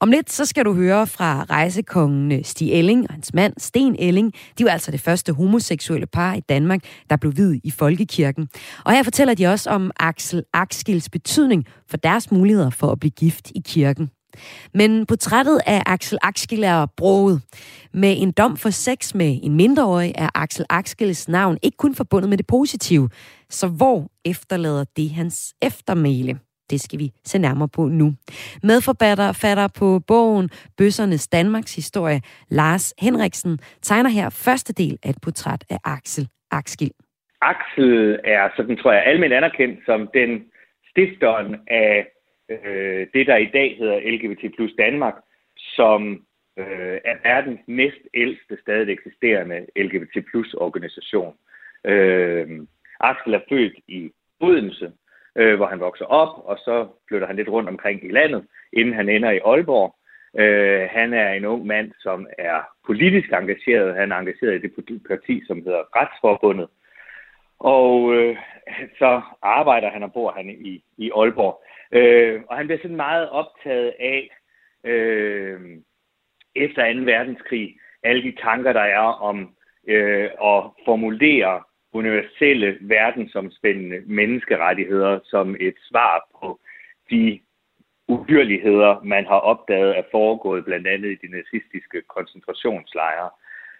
Om lidt så skal du høre fra rejsekongen øh, Stig Elling og hans mand Sten Elling. De var altså det første homoseksuelle par i Danmark, der blev videt i folkekirken. Og her fortæller de også om Axel Akskils betydning for deres muligheder for at blive gift i kirken. Men portrættet af Axel Akskil er broget. Med en dom for sex med en mindreårig er Axel Akskils navn ikke kun forbundet med det positive. Så hvor efterlader det hans eftermæle? Det skal vi se nærmere på nu. Medforfatter fatter på bogen Bøssernes Danmarks historie, Lars Henriksen, tegner her første del af et portræt af Axel Akskil. Axel er, sådan tror jeg, almindeligt anerkendt som den stifteren af øh, det, der i dag hedder LGBT plus Danmark, som øh, er verdens næst ældste stadig eksisterende LGBT plus organisation. Øh, Axel er født i Odense, øh, hvor han vokser op, og så flytter han lidt rundt omkring i landet, inden han ender i Aalborg. Øh, han er en ung mand, som er politisk engageret. Han er engageret i det parti, som hedder Retsforbundet. Og øh, så arbejder han og bor han i, i Aalborg. Øh, og han bliver sådan meget optaget af, øh, efter 2. verdenskrig, alle de tanker, der er om øh, at formulere universelle verdensomspændende menneskerettigheder som et svar på de uhyrligheder, man har opdaget er foregået blandt andet i de nazistiske koncentrationslejre.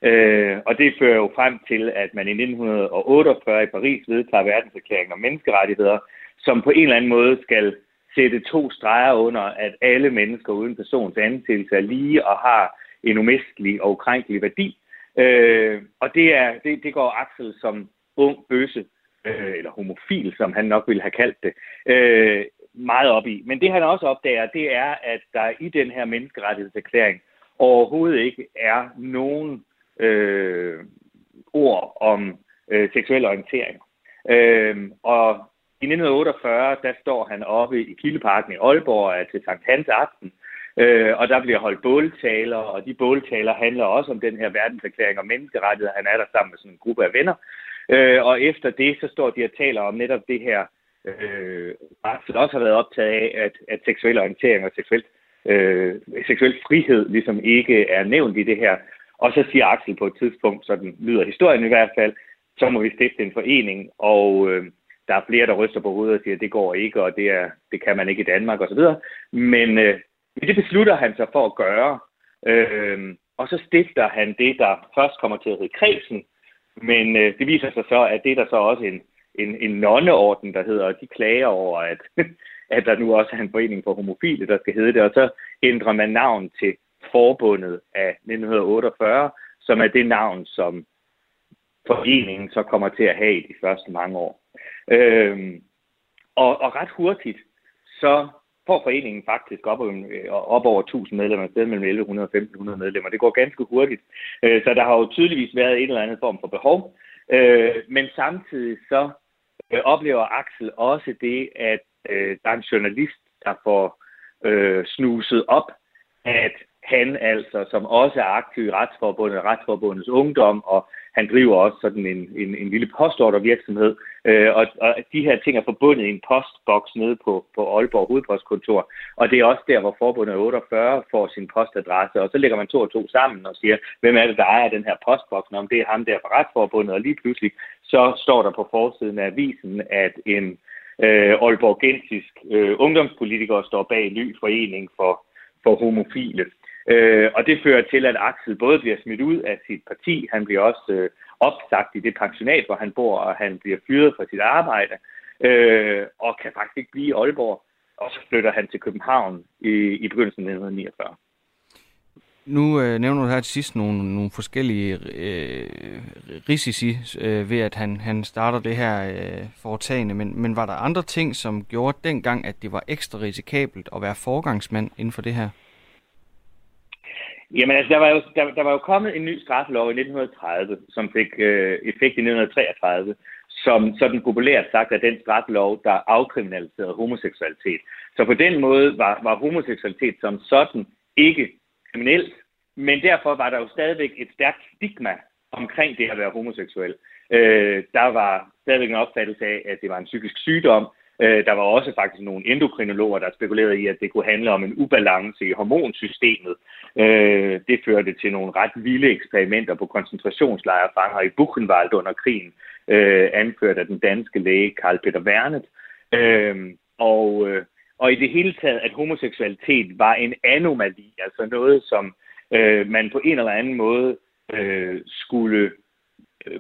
Øh, og det fører jo frem til, at man i 1948 i Paris vedtager verdenserklæringen om menneskerettigheder, som på en eller anden måde skal sætte to streger under, at alle mennesker uden persons ansættelse er lige og har en umistelig og ukrænkelig værdi. Øh, og det, er, det, det går Axel som ung bøsse, øh, eller homofil, som han nok ville have kaldt det, øh, meget op i. Men det han også opdager, det er, at der i den her menneskerettighedserklæring overhovedet ikke er nogen øh, ord om øh, seksuel orientering. Øh, og i 1948, der står han oppe i Kildeparken i Aalborg til Sankt Hans aften, øh, og der bliver holdt båltaler, og de båltaler handler også om den her verdenserklæring om menneskerettigheder. Han er der sammen med sådan en gruppe af venner. Øh, og efter det, så står de og taler om netop det her, øh, som også har været optaget af, at, at seksuel orientering og seksuel, øh, seksuel frihed ligesom ikke er nævnt i det her. Og så siger Axel på et tidspunkt, så den lyder historien i hvert fald, så må vi stifte en forening, og øh, der er flere, der ryster på hovedet og siger, at det går ikke, og det, er, det kan man ikke i Danmark osv. Men øh, det beslutter han sig for at gøre, øh, og så stifter han det, der først kommer til at hedde Kredsen, men øh, det viser sig så, at det er der så også en, en, en nonneorden, der hedder, og de klager over, at, *laughs* at der nu også er en forening for homofile, der skal hedde det, og så ændrer man navn til Forbundet af 1948, som er det navn, som foreningen så kommer til at have i de første mange år. Øhm, og, og ret hurtigt, så får foreningen faktisk op, øh, op over 1000 medlemmer, sted mellem 1100 og 1500 medlemmer. Det går ganske hurtigt. Øh, så der har jo tydeligvis været en eller anden form for behov. Øh, men samtidig så oplever Axel også det, at der er en journalist, der får snuset op, at han altså, som også er aktiv i Retsforbundet, Retsforbundets Ungdom, og han driver også sådan en, en, en lille postordervirksomhed, øh, og, og de her ting er forbundet i en postboks nede på, på Aalborg hovedpostkontor, og det er også der, hvor forbundet 48 får sin postadresse, og så lægger man to og to sammen og siger, hvem er det, der ejer den her postboks, om det er ham der fra Retsforbundet, og lige pludselig så står der på forsiden af avisen, at en øh, Aalborgensisk øh, ungdomspolitiker står bag en ny forening for, for homofile. Øh, og det fører til, at Axel både bliver smidt ud af sit parti, han bliver også øh, opsagt i det pensionat, hvor han bor, og han bliver fyret fra sit arbejde, øh, og kan faktisk ikke blive i Aalborg. Og så flytter han til København i, i begyndelsen af 1949. Nu øh, nævner du her til sidst nogle, nogle forskellige øh, risici øh, ved, at han, han starter det her øh, foretagende, men, men var der andre ting, som gjorde dengang, at det var ekstra risikabelt at være forgangsmand inden for det her? Jamen altså, der var, jo, der, der var jo kommet en ny straffelov i 1930, som fik øh, effekt i 1933, som sådan populært sagt er den straffelov, der afkriminaliserede homoseksualitet. Så på den måde var, var homoseksualitet som sådan ikke kriminelt, men derfor var der jo stadigvæk et stærkt stigma omkring det at være homoseksuel. Øh, der var stadigvæk en opfattelse af, at det var en psykisk sygdom, Øh, der var også faktisk nogle endokrinologer, der spekulerede i, at det kunne handle om en ubalance i hormonsystemet. Øh, det førte til nogle ret vilde eksperimenter på koncentrationslejrefanger i Buchenwald under krigen, øh, anført af den danske læge Karl Peter Wernet. Øh, og, øh, og i det hele taget, at homoseksualitet var en anomali, altså noget, som man på en eller anden måde skulle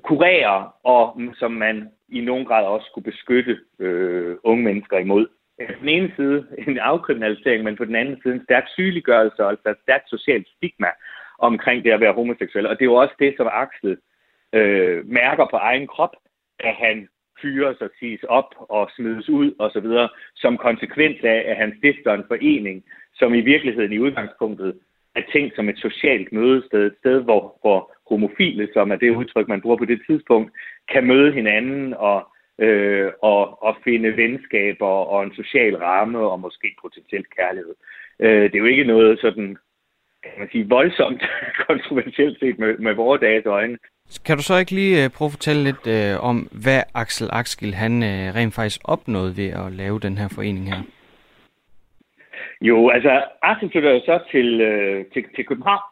kurere, og som man i nogen grad også skulle beskytte øh, unge mennesker imod. På den ene side en afkriminalisering, men på den anden side en stærk sygeliggørelse, altså et stærkt socialt stigma omkring det at være homoseksuel. Og det er jo også det, som Axel øh, mærker på egen krop, at han fyres og siges op og smides ud osv., som konsekvens af, at han stifter en forening, som i virkeligheden i udgangspunktet er tænkt som et socialt mødested, et sted, hvor, hvor homofile, som er det udtryk, man bruger på det tidspunkt, kan møde hinanden og øh, og, og finde venskaber og en social ramme og måske potentielt kærlighed. Øh, det er jo ikke noget sådan, kan man sige, voldsomt *laughs* kontroversielt set med, med vores dages øjne. Kan du så ikke lige øh, prøve at fortælle lidt øh, om, hvad Axel Axel han øh, rent faktisk opnåede ved at lave den her forening her? Jo, altså Axel flytter jo så til, øh, til, til København,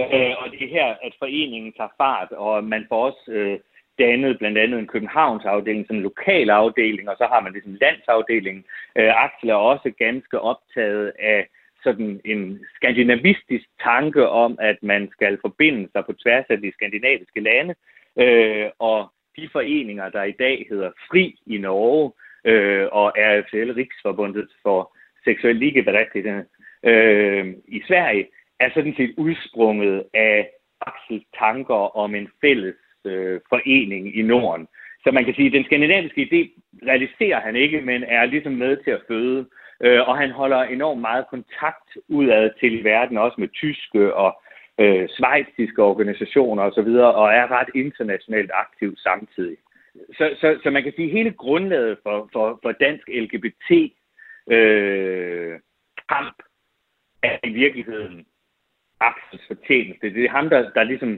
øh, og det er her, at foreningen tager fart, og man får også øh, dannet blandt andet en Københavns afdeling, som en lokal afdeling, og så har man ligesom landsafdelingen. Øh, Axel er også ganske optaget af sådan en skandinavistisk tanke om, at man skal forbinde sig på tværs af de skandinaviske lande, øh, og de foreninger, der i dag hedder FRI i Norge, øh, og RFL Riksforbundet for seksuel ligeberettigelse øh, i Sverige, er sådan set udsprunget af Axels tanker om en fælles øh, forening i Norden. Så man kan sige, at den skandinaviske idé realiserer han ikke, men er ligesom med til at føde. Øh, og han holder enormt meget kontakt udad til verden, også med tyske og øh, svejtiske organisationer osv., og, og er ret internationalt aktiv samtidig. Så, så, så man kan sige, at hele grundlaget for, for, for dansk LGBT øh, kamp er i virkeligheden Axels fortjeneste. Det er ham, der, der ligesom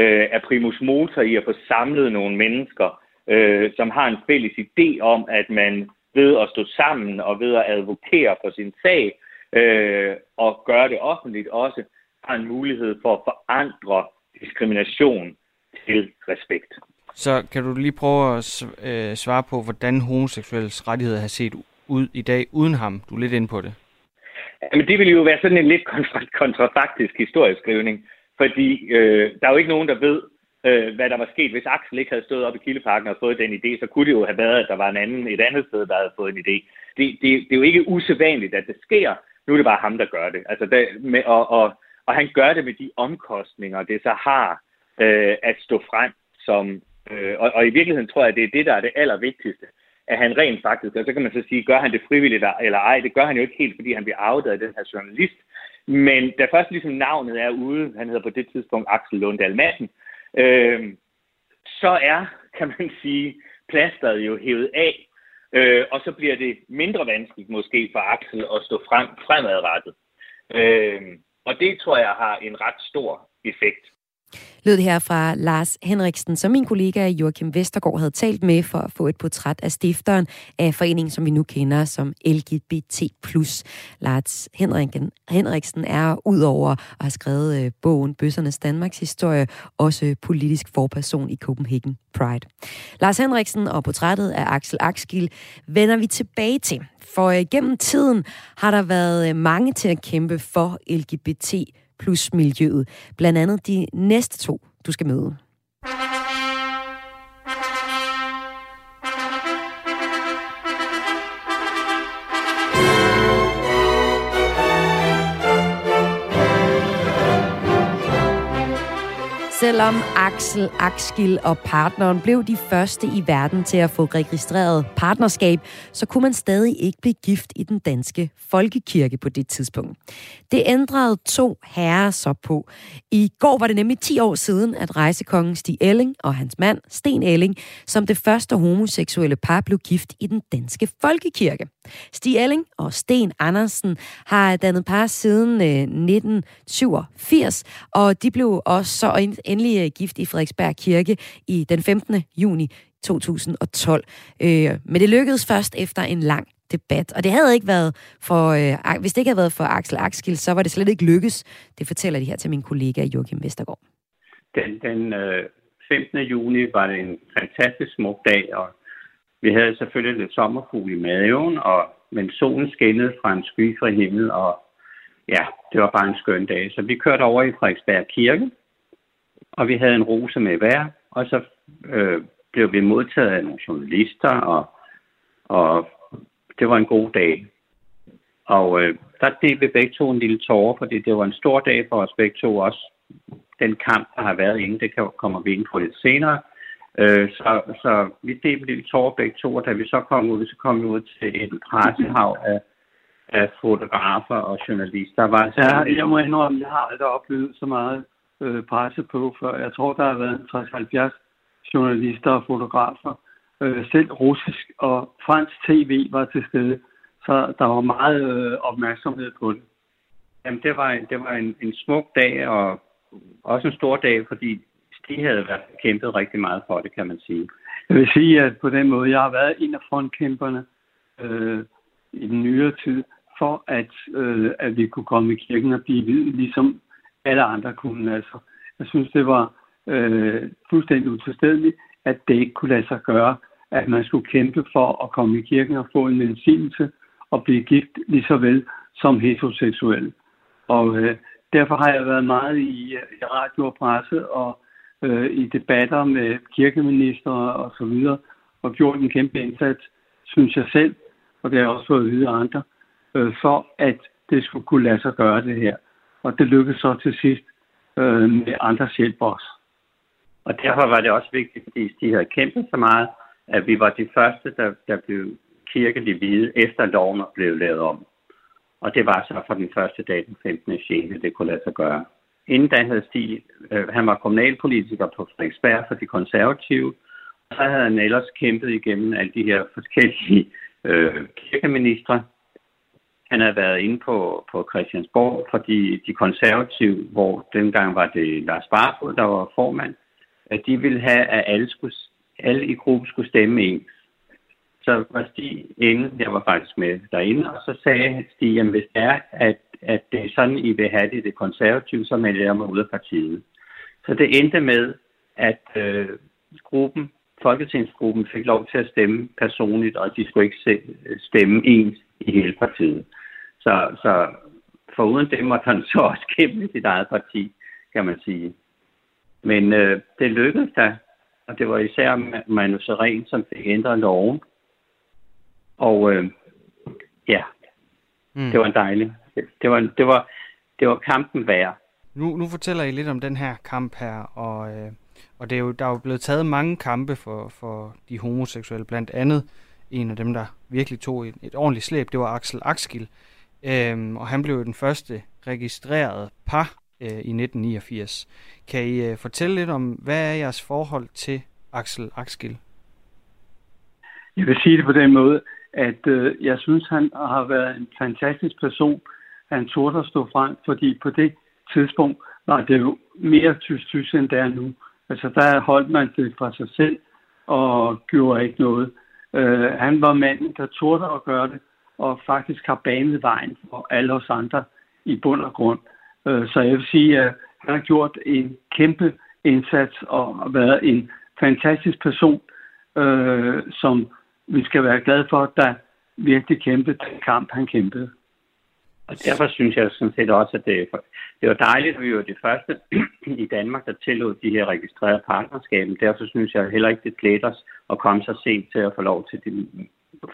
øh, er primus motor i at få samlet nogle mennesker, øh, som har en fælles idé om, at man ved at stå sammen og ved at advokere for sin sag øh, og gøre det offentligt også, har en mulighed for at forandre diskrimination til respekt. Så kan du lige prøve at øh, svare på, hvordan homoseksuelles rettigheder har set ud i dag uden ham? Du er lidt inde på det. Jamen, det ville jo være sådan en lidt kontrafaktisk historieskrivning, fordi øh, der er jo ikke nogen, der ved, øh, hvad der var sket. Hvis Axel ikke havde stået op i Kildeparken og fået den idé, så kunne det jo have været, at der var en anden et andet sted, der havde fået en idé. Det, det, det er jo ikke usædvanligt, at det sker. Nu er det bare ham, der gør det. Altså, der, med, og, og, og han gør det med de omkostninger, det så har øh, at stå frem som... Øh, og, og i virkeligheden tror jeg, at det er det, der er det allervigtigste at han rent faktisk, og så kan man så sige, gør han det frivilligt eller ej, det gør han jo ikke helt, fordi han bliver afdaget af den her journalist. Men da først ligesom navnet er ude, han hedder på det tidspunkt Axel Lundahl Madsen, øh, så er, kan man sige, plasteret jo hævet af, øh, og så bliver det mindre vanskeligt måske for Axel at stå frem fremadrettet. Øh, og det tror jeg har en ret stor effekt lød her fra Lars Henriksen, som min kollega Joachim Vestergaard havde talt med for at få et portræt af stifteren af foreningen, som vi nu kender som LGBT+. Lars Henriksen, Henriksen er udover at have skrevet øh, bogen Bøssernes Danmarks historie, også politisk forperson i Copenhagen Pride. Lars Henriksen og portrættet af Axel Axgil vender vi tilbage til, for øh, gennem tiden har der været øh, mange til at kæmpe for LGBT plus miljøet. Blandt andet de næste to, du skal møde. Selvom Axel Akskil og partneren blev de første i verden til at få registreret partnerskab, så kunne man stadig ikke blive gift i den danske folkekirke på det tidspunkt. Det ændrede to herrer så på. I går var det nemlig 10 år siden, at rejsekongen Stig Elling og hans mand Sten Elling som det første homoseksuelle par blev gift i den danske folkekirke. Stig Elling og Sten Andersen har dannet par siden øh, 1987, og de blev også så endelig øh, gift i Frederiksberg Kirke i den 15. juni 2012. Øh, men det lykkedes først efter en lang debat. Og det havde ikke været for, øh, hvis det ikke havde været for Axel Axel, så var det slet ikke lykkes. Det fortæller de her til min kollega Joachim Vestergaard. Den, den øh, 15. juni var det en fantastisk smuk dag, og vi havde selvfølgelig lidt sommerfugl i maven, og, men solen skinnede fra en skyfri himmel, og ja, det var bare en skøn dag. Så vi kørte over i Frederiksberg Kirke, og vi havde en rose med hver, og så øh, blev vi modtaget af nogle journalister, og, og det var en god dag. Og øh, der delte vi begge to en lille tårer, fordi det var en stor dag for os begge to også. Den kamp, der har været inden, det kommer vi ind på lidt senere. Øh, så, så vi delte en lille tårer begge to, og da vi så kom ud, så kom vi ud til et pressehav af, af fotografer og journalister. Var ja, jeg må indrømme, jeg har aldrig oplevet så meget øh, presse på, for jeg tror, der har været 60-70 journalister og fotografer. Øh, selv russisk og fransk tv var til stede, så der var meget øh, opmærksomhed på det. Jamen, det var, det var en, en smuk dag, og også en stor dag, fordi de havde været kæmpet rigtig meget for det, kan man sige. Jeg vil sige, at på den måde, jeg har været en af frontkæmperne øh, i den nyere tid, for at, øh, at vi kunne komme i kirken og blive videt, ligesom alle andre kunne. Altså, jeg synes, det var øh, fuldstændig utilstedeligt, at det ikke kunne lade sig gøre, at man skulle kæmpe for at komme i kirken og få en medicinelse og blive gift lige så vel som heteroseksuel. Og øh, derfor har jeg været meget i, øh, i radio og presse og øh, i debatter med kirkeminister og så videre, og gjort en kæmpe indsats, synes jeg selv, og det har jeg også fået at vide af andre, øh, for at det skulle kunne lade sig gøre det her. Og det lykkedes så til sidst øh, med andres hjælp også. Og derfor var det også vigtigt, fordi de havde kæmpet så meget, at vi var de første, der, der blev kirkelig hvide, efter loven blev lavet om. Og det var så fra den første dag, den 15. 6. det kunne lade sig gøre. Inden da havde Stig, øh, han var kommunalpolitiker på Frederiksberg for de konservative, og så havde han ellers kæmpet igennem alle de her forskellige øh, kirkeministre. Han havde været inde på, på Christiansborg fordi de, de konservative, hvor dengang var det Lars Barfod, der var formand, at de ville have, at alle, skulle, alle i gruppen skulle stemme ens. Så var Stig inde, jeg var faktisk med derinde, og så sagde Stig, at hvis det er, at, at det er sådan, I vil have det, det konservative, så melder jeg mig ud af partiet. Så det endte med, at øh, gruppen, Folketingsgruppen fik lov til at stemme personligt, og de skulle ikke stemme ens i hele partiet. Så, så foruden det måtte han så også kæmpe sit eget parti, kan man sige. Men øh, det lykkedes da, og det var især Manu Seren, som fik ændret loven. Og øh, ja, mm. det var dejligt. Det, det, var, det, var, det var kampen værd. Nu, nu fortæller I lidt om den her kamp her, og, øh, og det er jo, der er jo blevet taget mange kampe for, for de homoseksuelle, blandt andet en af dem, der virkelig tog et, et ordentligt slæb, det var Axel Axgil. Øhm, og han blev jo den første registrerede par øh, i 1989. Kan I øh, fortælle lidt om, hvad er jeres forhold til Axel Axgil? Jeg vil sige det på den måde, at øh, jeg synes, han har været en fantastisk person. Han turde at stå frem, fordi på det tidspunkt var det jo mere tysk end det er nu. Altså der holdt man det fra sig selv og gjorde ikke noget. Øh, han var manden, der turde at gøre det, og faktisk har banet vejen for alle os andre i bund og grund. Øh, så jeg vil sige, at han har gjort en kæmpe indsats og været en fantastisk person, øh, som vi skal være glade for, der virkelig kæmpede den kamp, han kæmpede. Og derfor synes jeg sådan set også, at det, det var dejligt, at vi var det første *clears throat* i Danmark, der tillod de her registrerede partnerskaber. Derfor synes jeg heller ikke, det klæder os at komme så sent til at få lov til, det,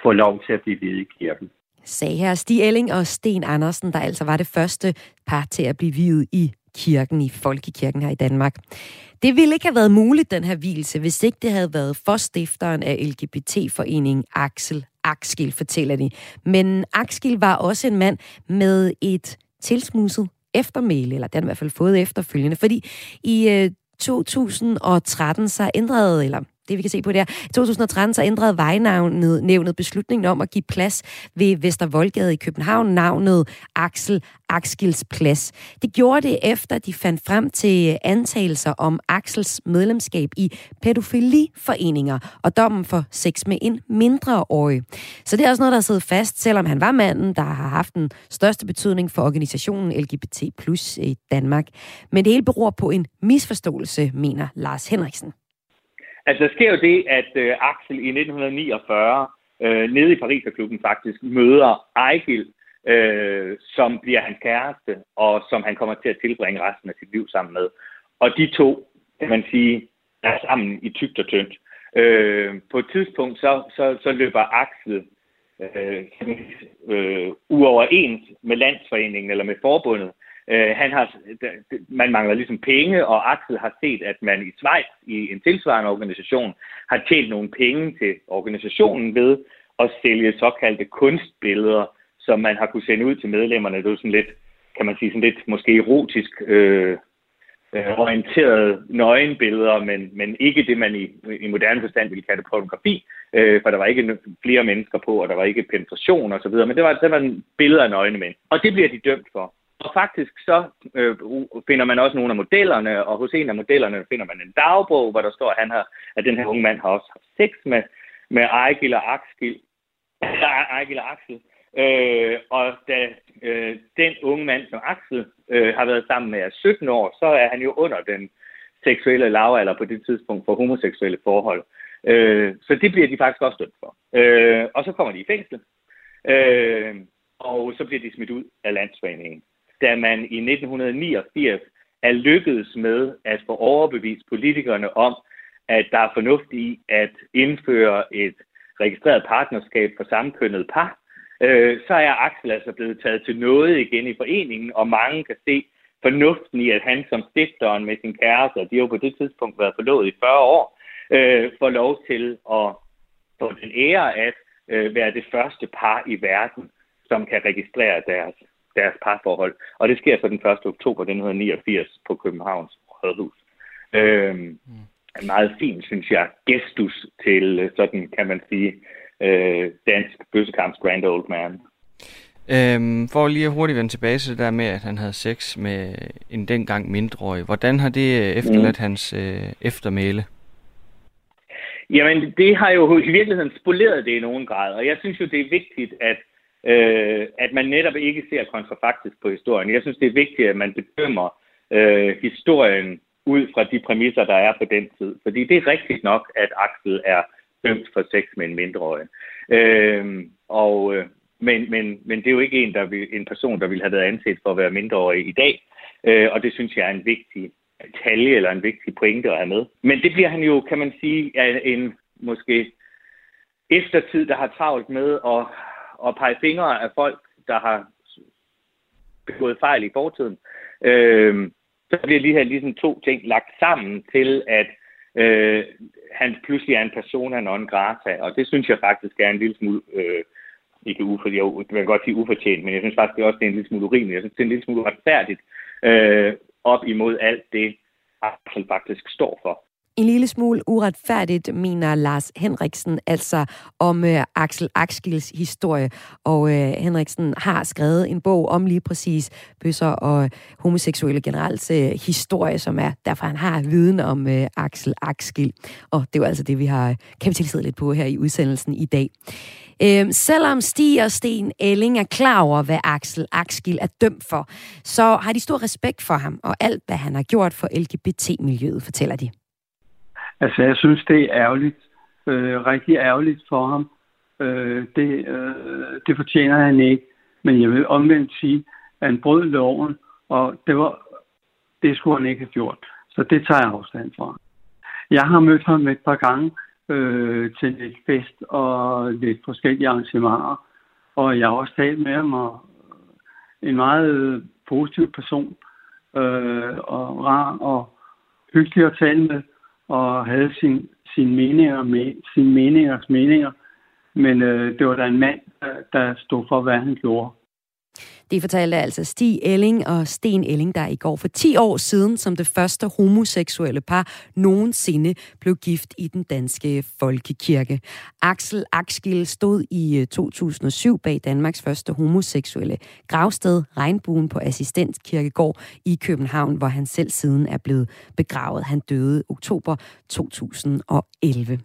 få lov til at blive hvide i kirken sagde her Stig Elling og Sten Andersen, der altså var det første par til at blive videt i kirken, i Folkekirken her i Danmark. Det ville ikke have været muligt, den her hvilelse, hvis ikke det havde været for stifteren af LGBT-foreningen Axel Akskil, fortæller de. Men Akskil var også en mand med et tilsmuset eftermæle, eller den i hvert fald fået efterfølgende, fordi i øh, 2013 så ændrede, eller det vi kan se på der. I 2013 så ændrede vejnavnet nævnet beslutningen om at give plads ved Vestervoldgade i København navnet Axel Axels Plads. Det gjorde det efter, de fandt frem til antagelser om Axels medlemskab i pædofiliforeninger og dommen for sex med en mindreårig. Så det er også noget, der sidder fast, selvom han var manden, der har haft den største betydning for organisationen LGBT plus i Danmark. Men det hele beror på en misforståelse, mener Lars Henriksen. Altså, der sker jo det, at øh, Axel i 1949 øh, nede i Pariserklubben faktisk møder Ejgil, øh, som bliver hans kæreste, og som han kommer til at tilbringe resten af sit liv sammen med. Og de to, kan man sige, er sammen i tygt og tyndt. Øh, på et tidspunkt, så, så, så løber Axel øh, øh, uoverens med landsforeningen eller med forbundet, Øh, han har, man mangler ligesom penge, og Axel har set, at man i Schweiz, i en tilsvarende organisation, har tjent nogle penge til organisationen ved at sælge såkaldte kunstbilleder, som man har kunne sende ud til medlemmerne. Det er sådan lidt, kan man sige, sådan lidt måske erotisk øh, øh, orienterede nøgenbilleder, men, men ikke det, man i, i moderne forstand ville kalde pornografi, øh, for der var ikke flere mennesker på, og der var ikke penetration og så videre, men det var, det var billeder af nøgne mænd. Og det bliver de dømt for. Og faktisk så øh, finder man også nogle af modellerne, og hos en af modellerne finder man en dagbog, hvor der står, at, han har, at den her unge mand har også haft sex med, med Ejgil og Axel. Ejgil og Axel. Øh, og da øh, den unge mand, som Axel øh, har været sammen med, er 17 år, så er han jo under den seksuelle lavalder på det tidspunkt for homoseksuelle forhold. Øh, så det bliver de faktisk også dømt for. Øh, og så kommer de i fængsel. Øh, og så bliver de smidt ud af landsforeningen da man i 1989 er lykkedes med at få overbevist politikerne om, at der er fornuft i at indføre et registreret partnerskab for samkønnet par, øh, så er Axel altså blevet taget til noget igen i foreningen, og mange kan se fornuften i, at han som stifteren med sin kæreste, og de har jo på det tidspunkt været forlovet i 40 år, øh, får lov til at få den ære at øh, være det første par i verden, som kan registrere deres deres parforhold. Og det sker så den 1. oktober 1989 på Københavns Rådhus. Øhm, en meget fin, synes jeg, gestus til, øh, sådan kan man sige, øh, dansk bøssekamps grand old man. Øhm, for lige at hurtigt vende tilbage til det der med, at han havde sex med en dengang mindreårig. Hvordan har det øh, efterladt mm. hans øh, eftermæle? Jamen, det har jo i virkeligheden spoleret det i nogen grad, og jeg synes jo, det er vigtigt, at øh, at man netop ikke ser kontrafaktisk på historien. Jeg synes, det er vigtigt, at man bedømmer øh, historien ud fra de præmisser, der er på den tid. Fordi det er rigtigt nok, at Axel er dømt for sex med en mindreårig. Øh, og, øh, men, men, men det er jo ikke en, der vil, en person, der ville have været anset for at være mindreårig i dag. Øh, og det synes jeg er en vigtig talje eller en vigtig pointe at have med. Men det bliver han jo, kan man sige, en måske eftertid, der har travlt med at at pege fingre af folk, der har begået fejl i fortiden. Øh, så bliver lige her ligesom to ting lagt sammen til, at øh, han pludselig er en persona non grata, og det synes jeg faktisk er en lille smule, øh, ikke ufor, jo, det kan godt sige ufortjent, men jeg synes faktisk det er også, det er en lille smule urimeligt. Jeg synes, det er en lille smule retfærdigt øh, op imod alt det, Axel faktisk står for. En lille smule uretfærdigt, mener Lars Henriksen, altså om øh, Axel Axgils historie. Og øh, Henriksen har skrevet en bog om lige præcis bøsser og homoseksuelle generelt øh, historie, som er derfor, han har viden om øh, Axel Axgil. Og det er jo altså det, vi har kapitaliseret lidt på her i udsendelsen i dag. Øhm, selvom Stig og Sten Elling er klar over, hvad Axel Axgil er dømt for, så har de stor respekt for ham og alt, hvad han har gjort for LGBT-miljøet, fortæller de. Altså, jeg synes, det er ærgerligt. Øh, rigtig ærgerligt for ham. Øh, det, øh, det fortjener han ikke. Men jeg vil omvendt sige, at han brød loven, og det, var, det skulle han ikke have gjort. Så det tager jeg afstand fra. Jeg har mødt ham et par gange øh, til lidt fest og lidt forskellige arrangementer, og jeg har også talt med ham, og en meget øh, positiv person, øh, og rar og hyggelig at tale med og havde sin, sin meninger med sin meningers meninger. Men øh, det var da en mand, der, der stod for, hvad han gjorde. Det fortalte altså Stig Elling og Sten Elling, der i går for 10 år siden, som det første homoseksuelle par nogensinde blev gift i den danske folkekirke. Axel Axgil stod i øh, 2007 bag Danmarks første homoseksuelle gravsted, Regnbuen på Assistenskirkegård i København, hvor han selv siden er blevet begravet. Han døde oktober 2011.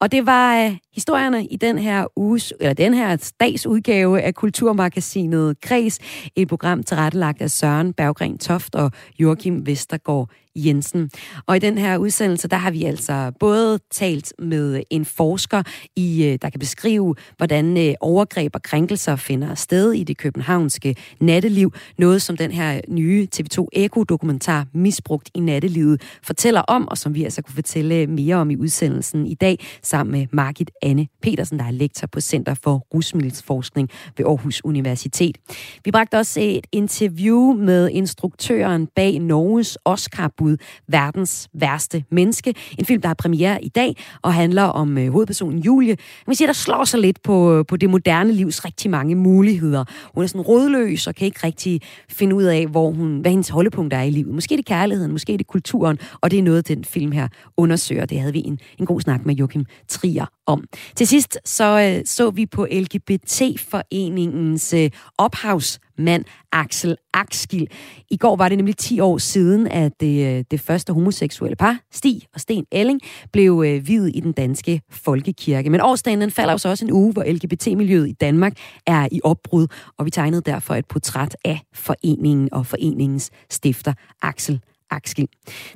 Og det var øh, historierne i den her uges, eller den her dags udgave af Kulturmagasinet Kreds, et program tilrettelagt af Søren Berggren Toft og Joachim Vestergaard Jensen. Og i den her udsendelse, der har vi altså både talt med en forsker, i, øh, der kan beskrive, hvordan øh, overgreb og krænkelser finder sted i det københavnske natteliv. Noget, som den her nye TV2 Eko-dokumentar Misbrugt i nattelivet fortæller om, og som vi altså kunne fortælle øh, mere om i udsendelsen i dag, sammen med Margit Anne Petersen, der er lektor på Center for Rusmiddelforskning ved Aarhus Universitet. Vi bragte også et interview med instruktøren bag Norges Oscar bud, Verdens værste menneske. En film, der har premiere i dag og handler om øh, hovedpersonen Julie. Man siger, der slår sig lidt på, øh, på det moderne livs rigtig mange muligheder. Hun er sådan rådløs og kan ikke rigtig finde ud af, hvor hun, hvad hendes holdepunkt er i livet. Måske er det kærligheden, måske er det kulturen, og det er noget, den film her undersøger. Det havde vi en, en god snak med Joachim Trier om. Til sidst så øh, så vi på LGBT-foreningens øh, ophavsmand Axel Akskil. I går var det nemlig 10 år siden, at det, det første homoseksuelle par, Stig og Sten Elling, blev øh, videt i den danske folkekirke. Men årsdagen den falder jo så også en uge, hvor LGBT-miljøet i Danmark er i opbrud, og vi tegnede derfor et portræt af foreningen og foreningens stifter Axel Axel.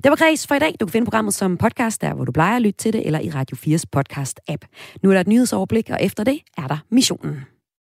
Det var Græs for i dag. Du kan finde programmet som podcast, der hvor du plejer at lytte til det, eller i Radio 4's podcast-app. Nu er der et nyhedsoverblik, og efter det er der missionen.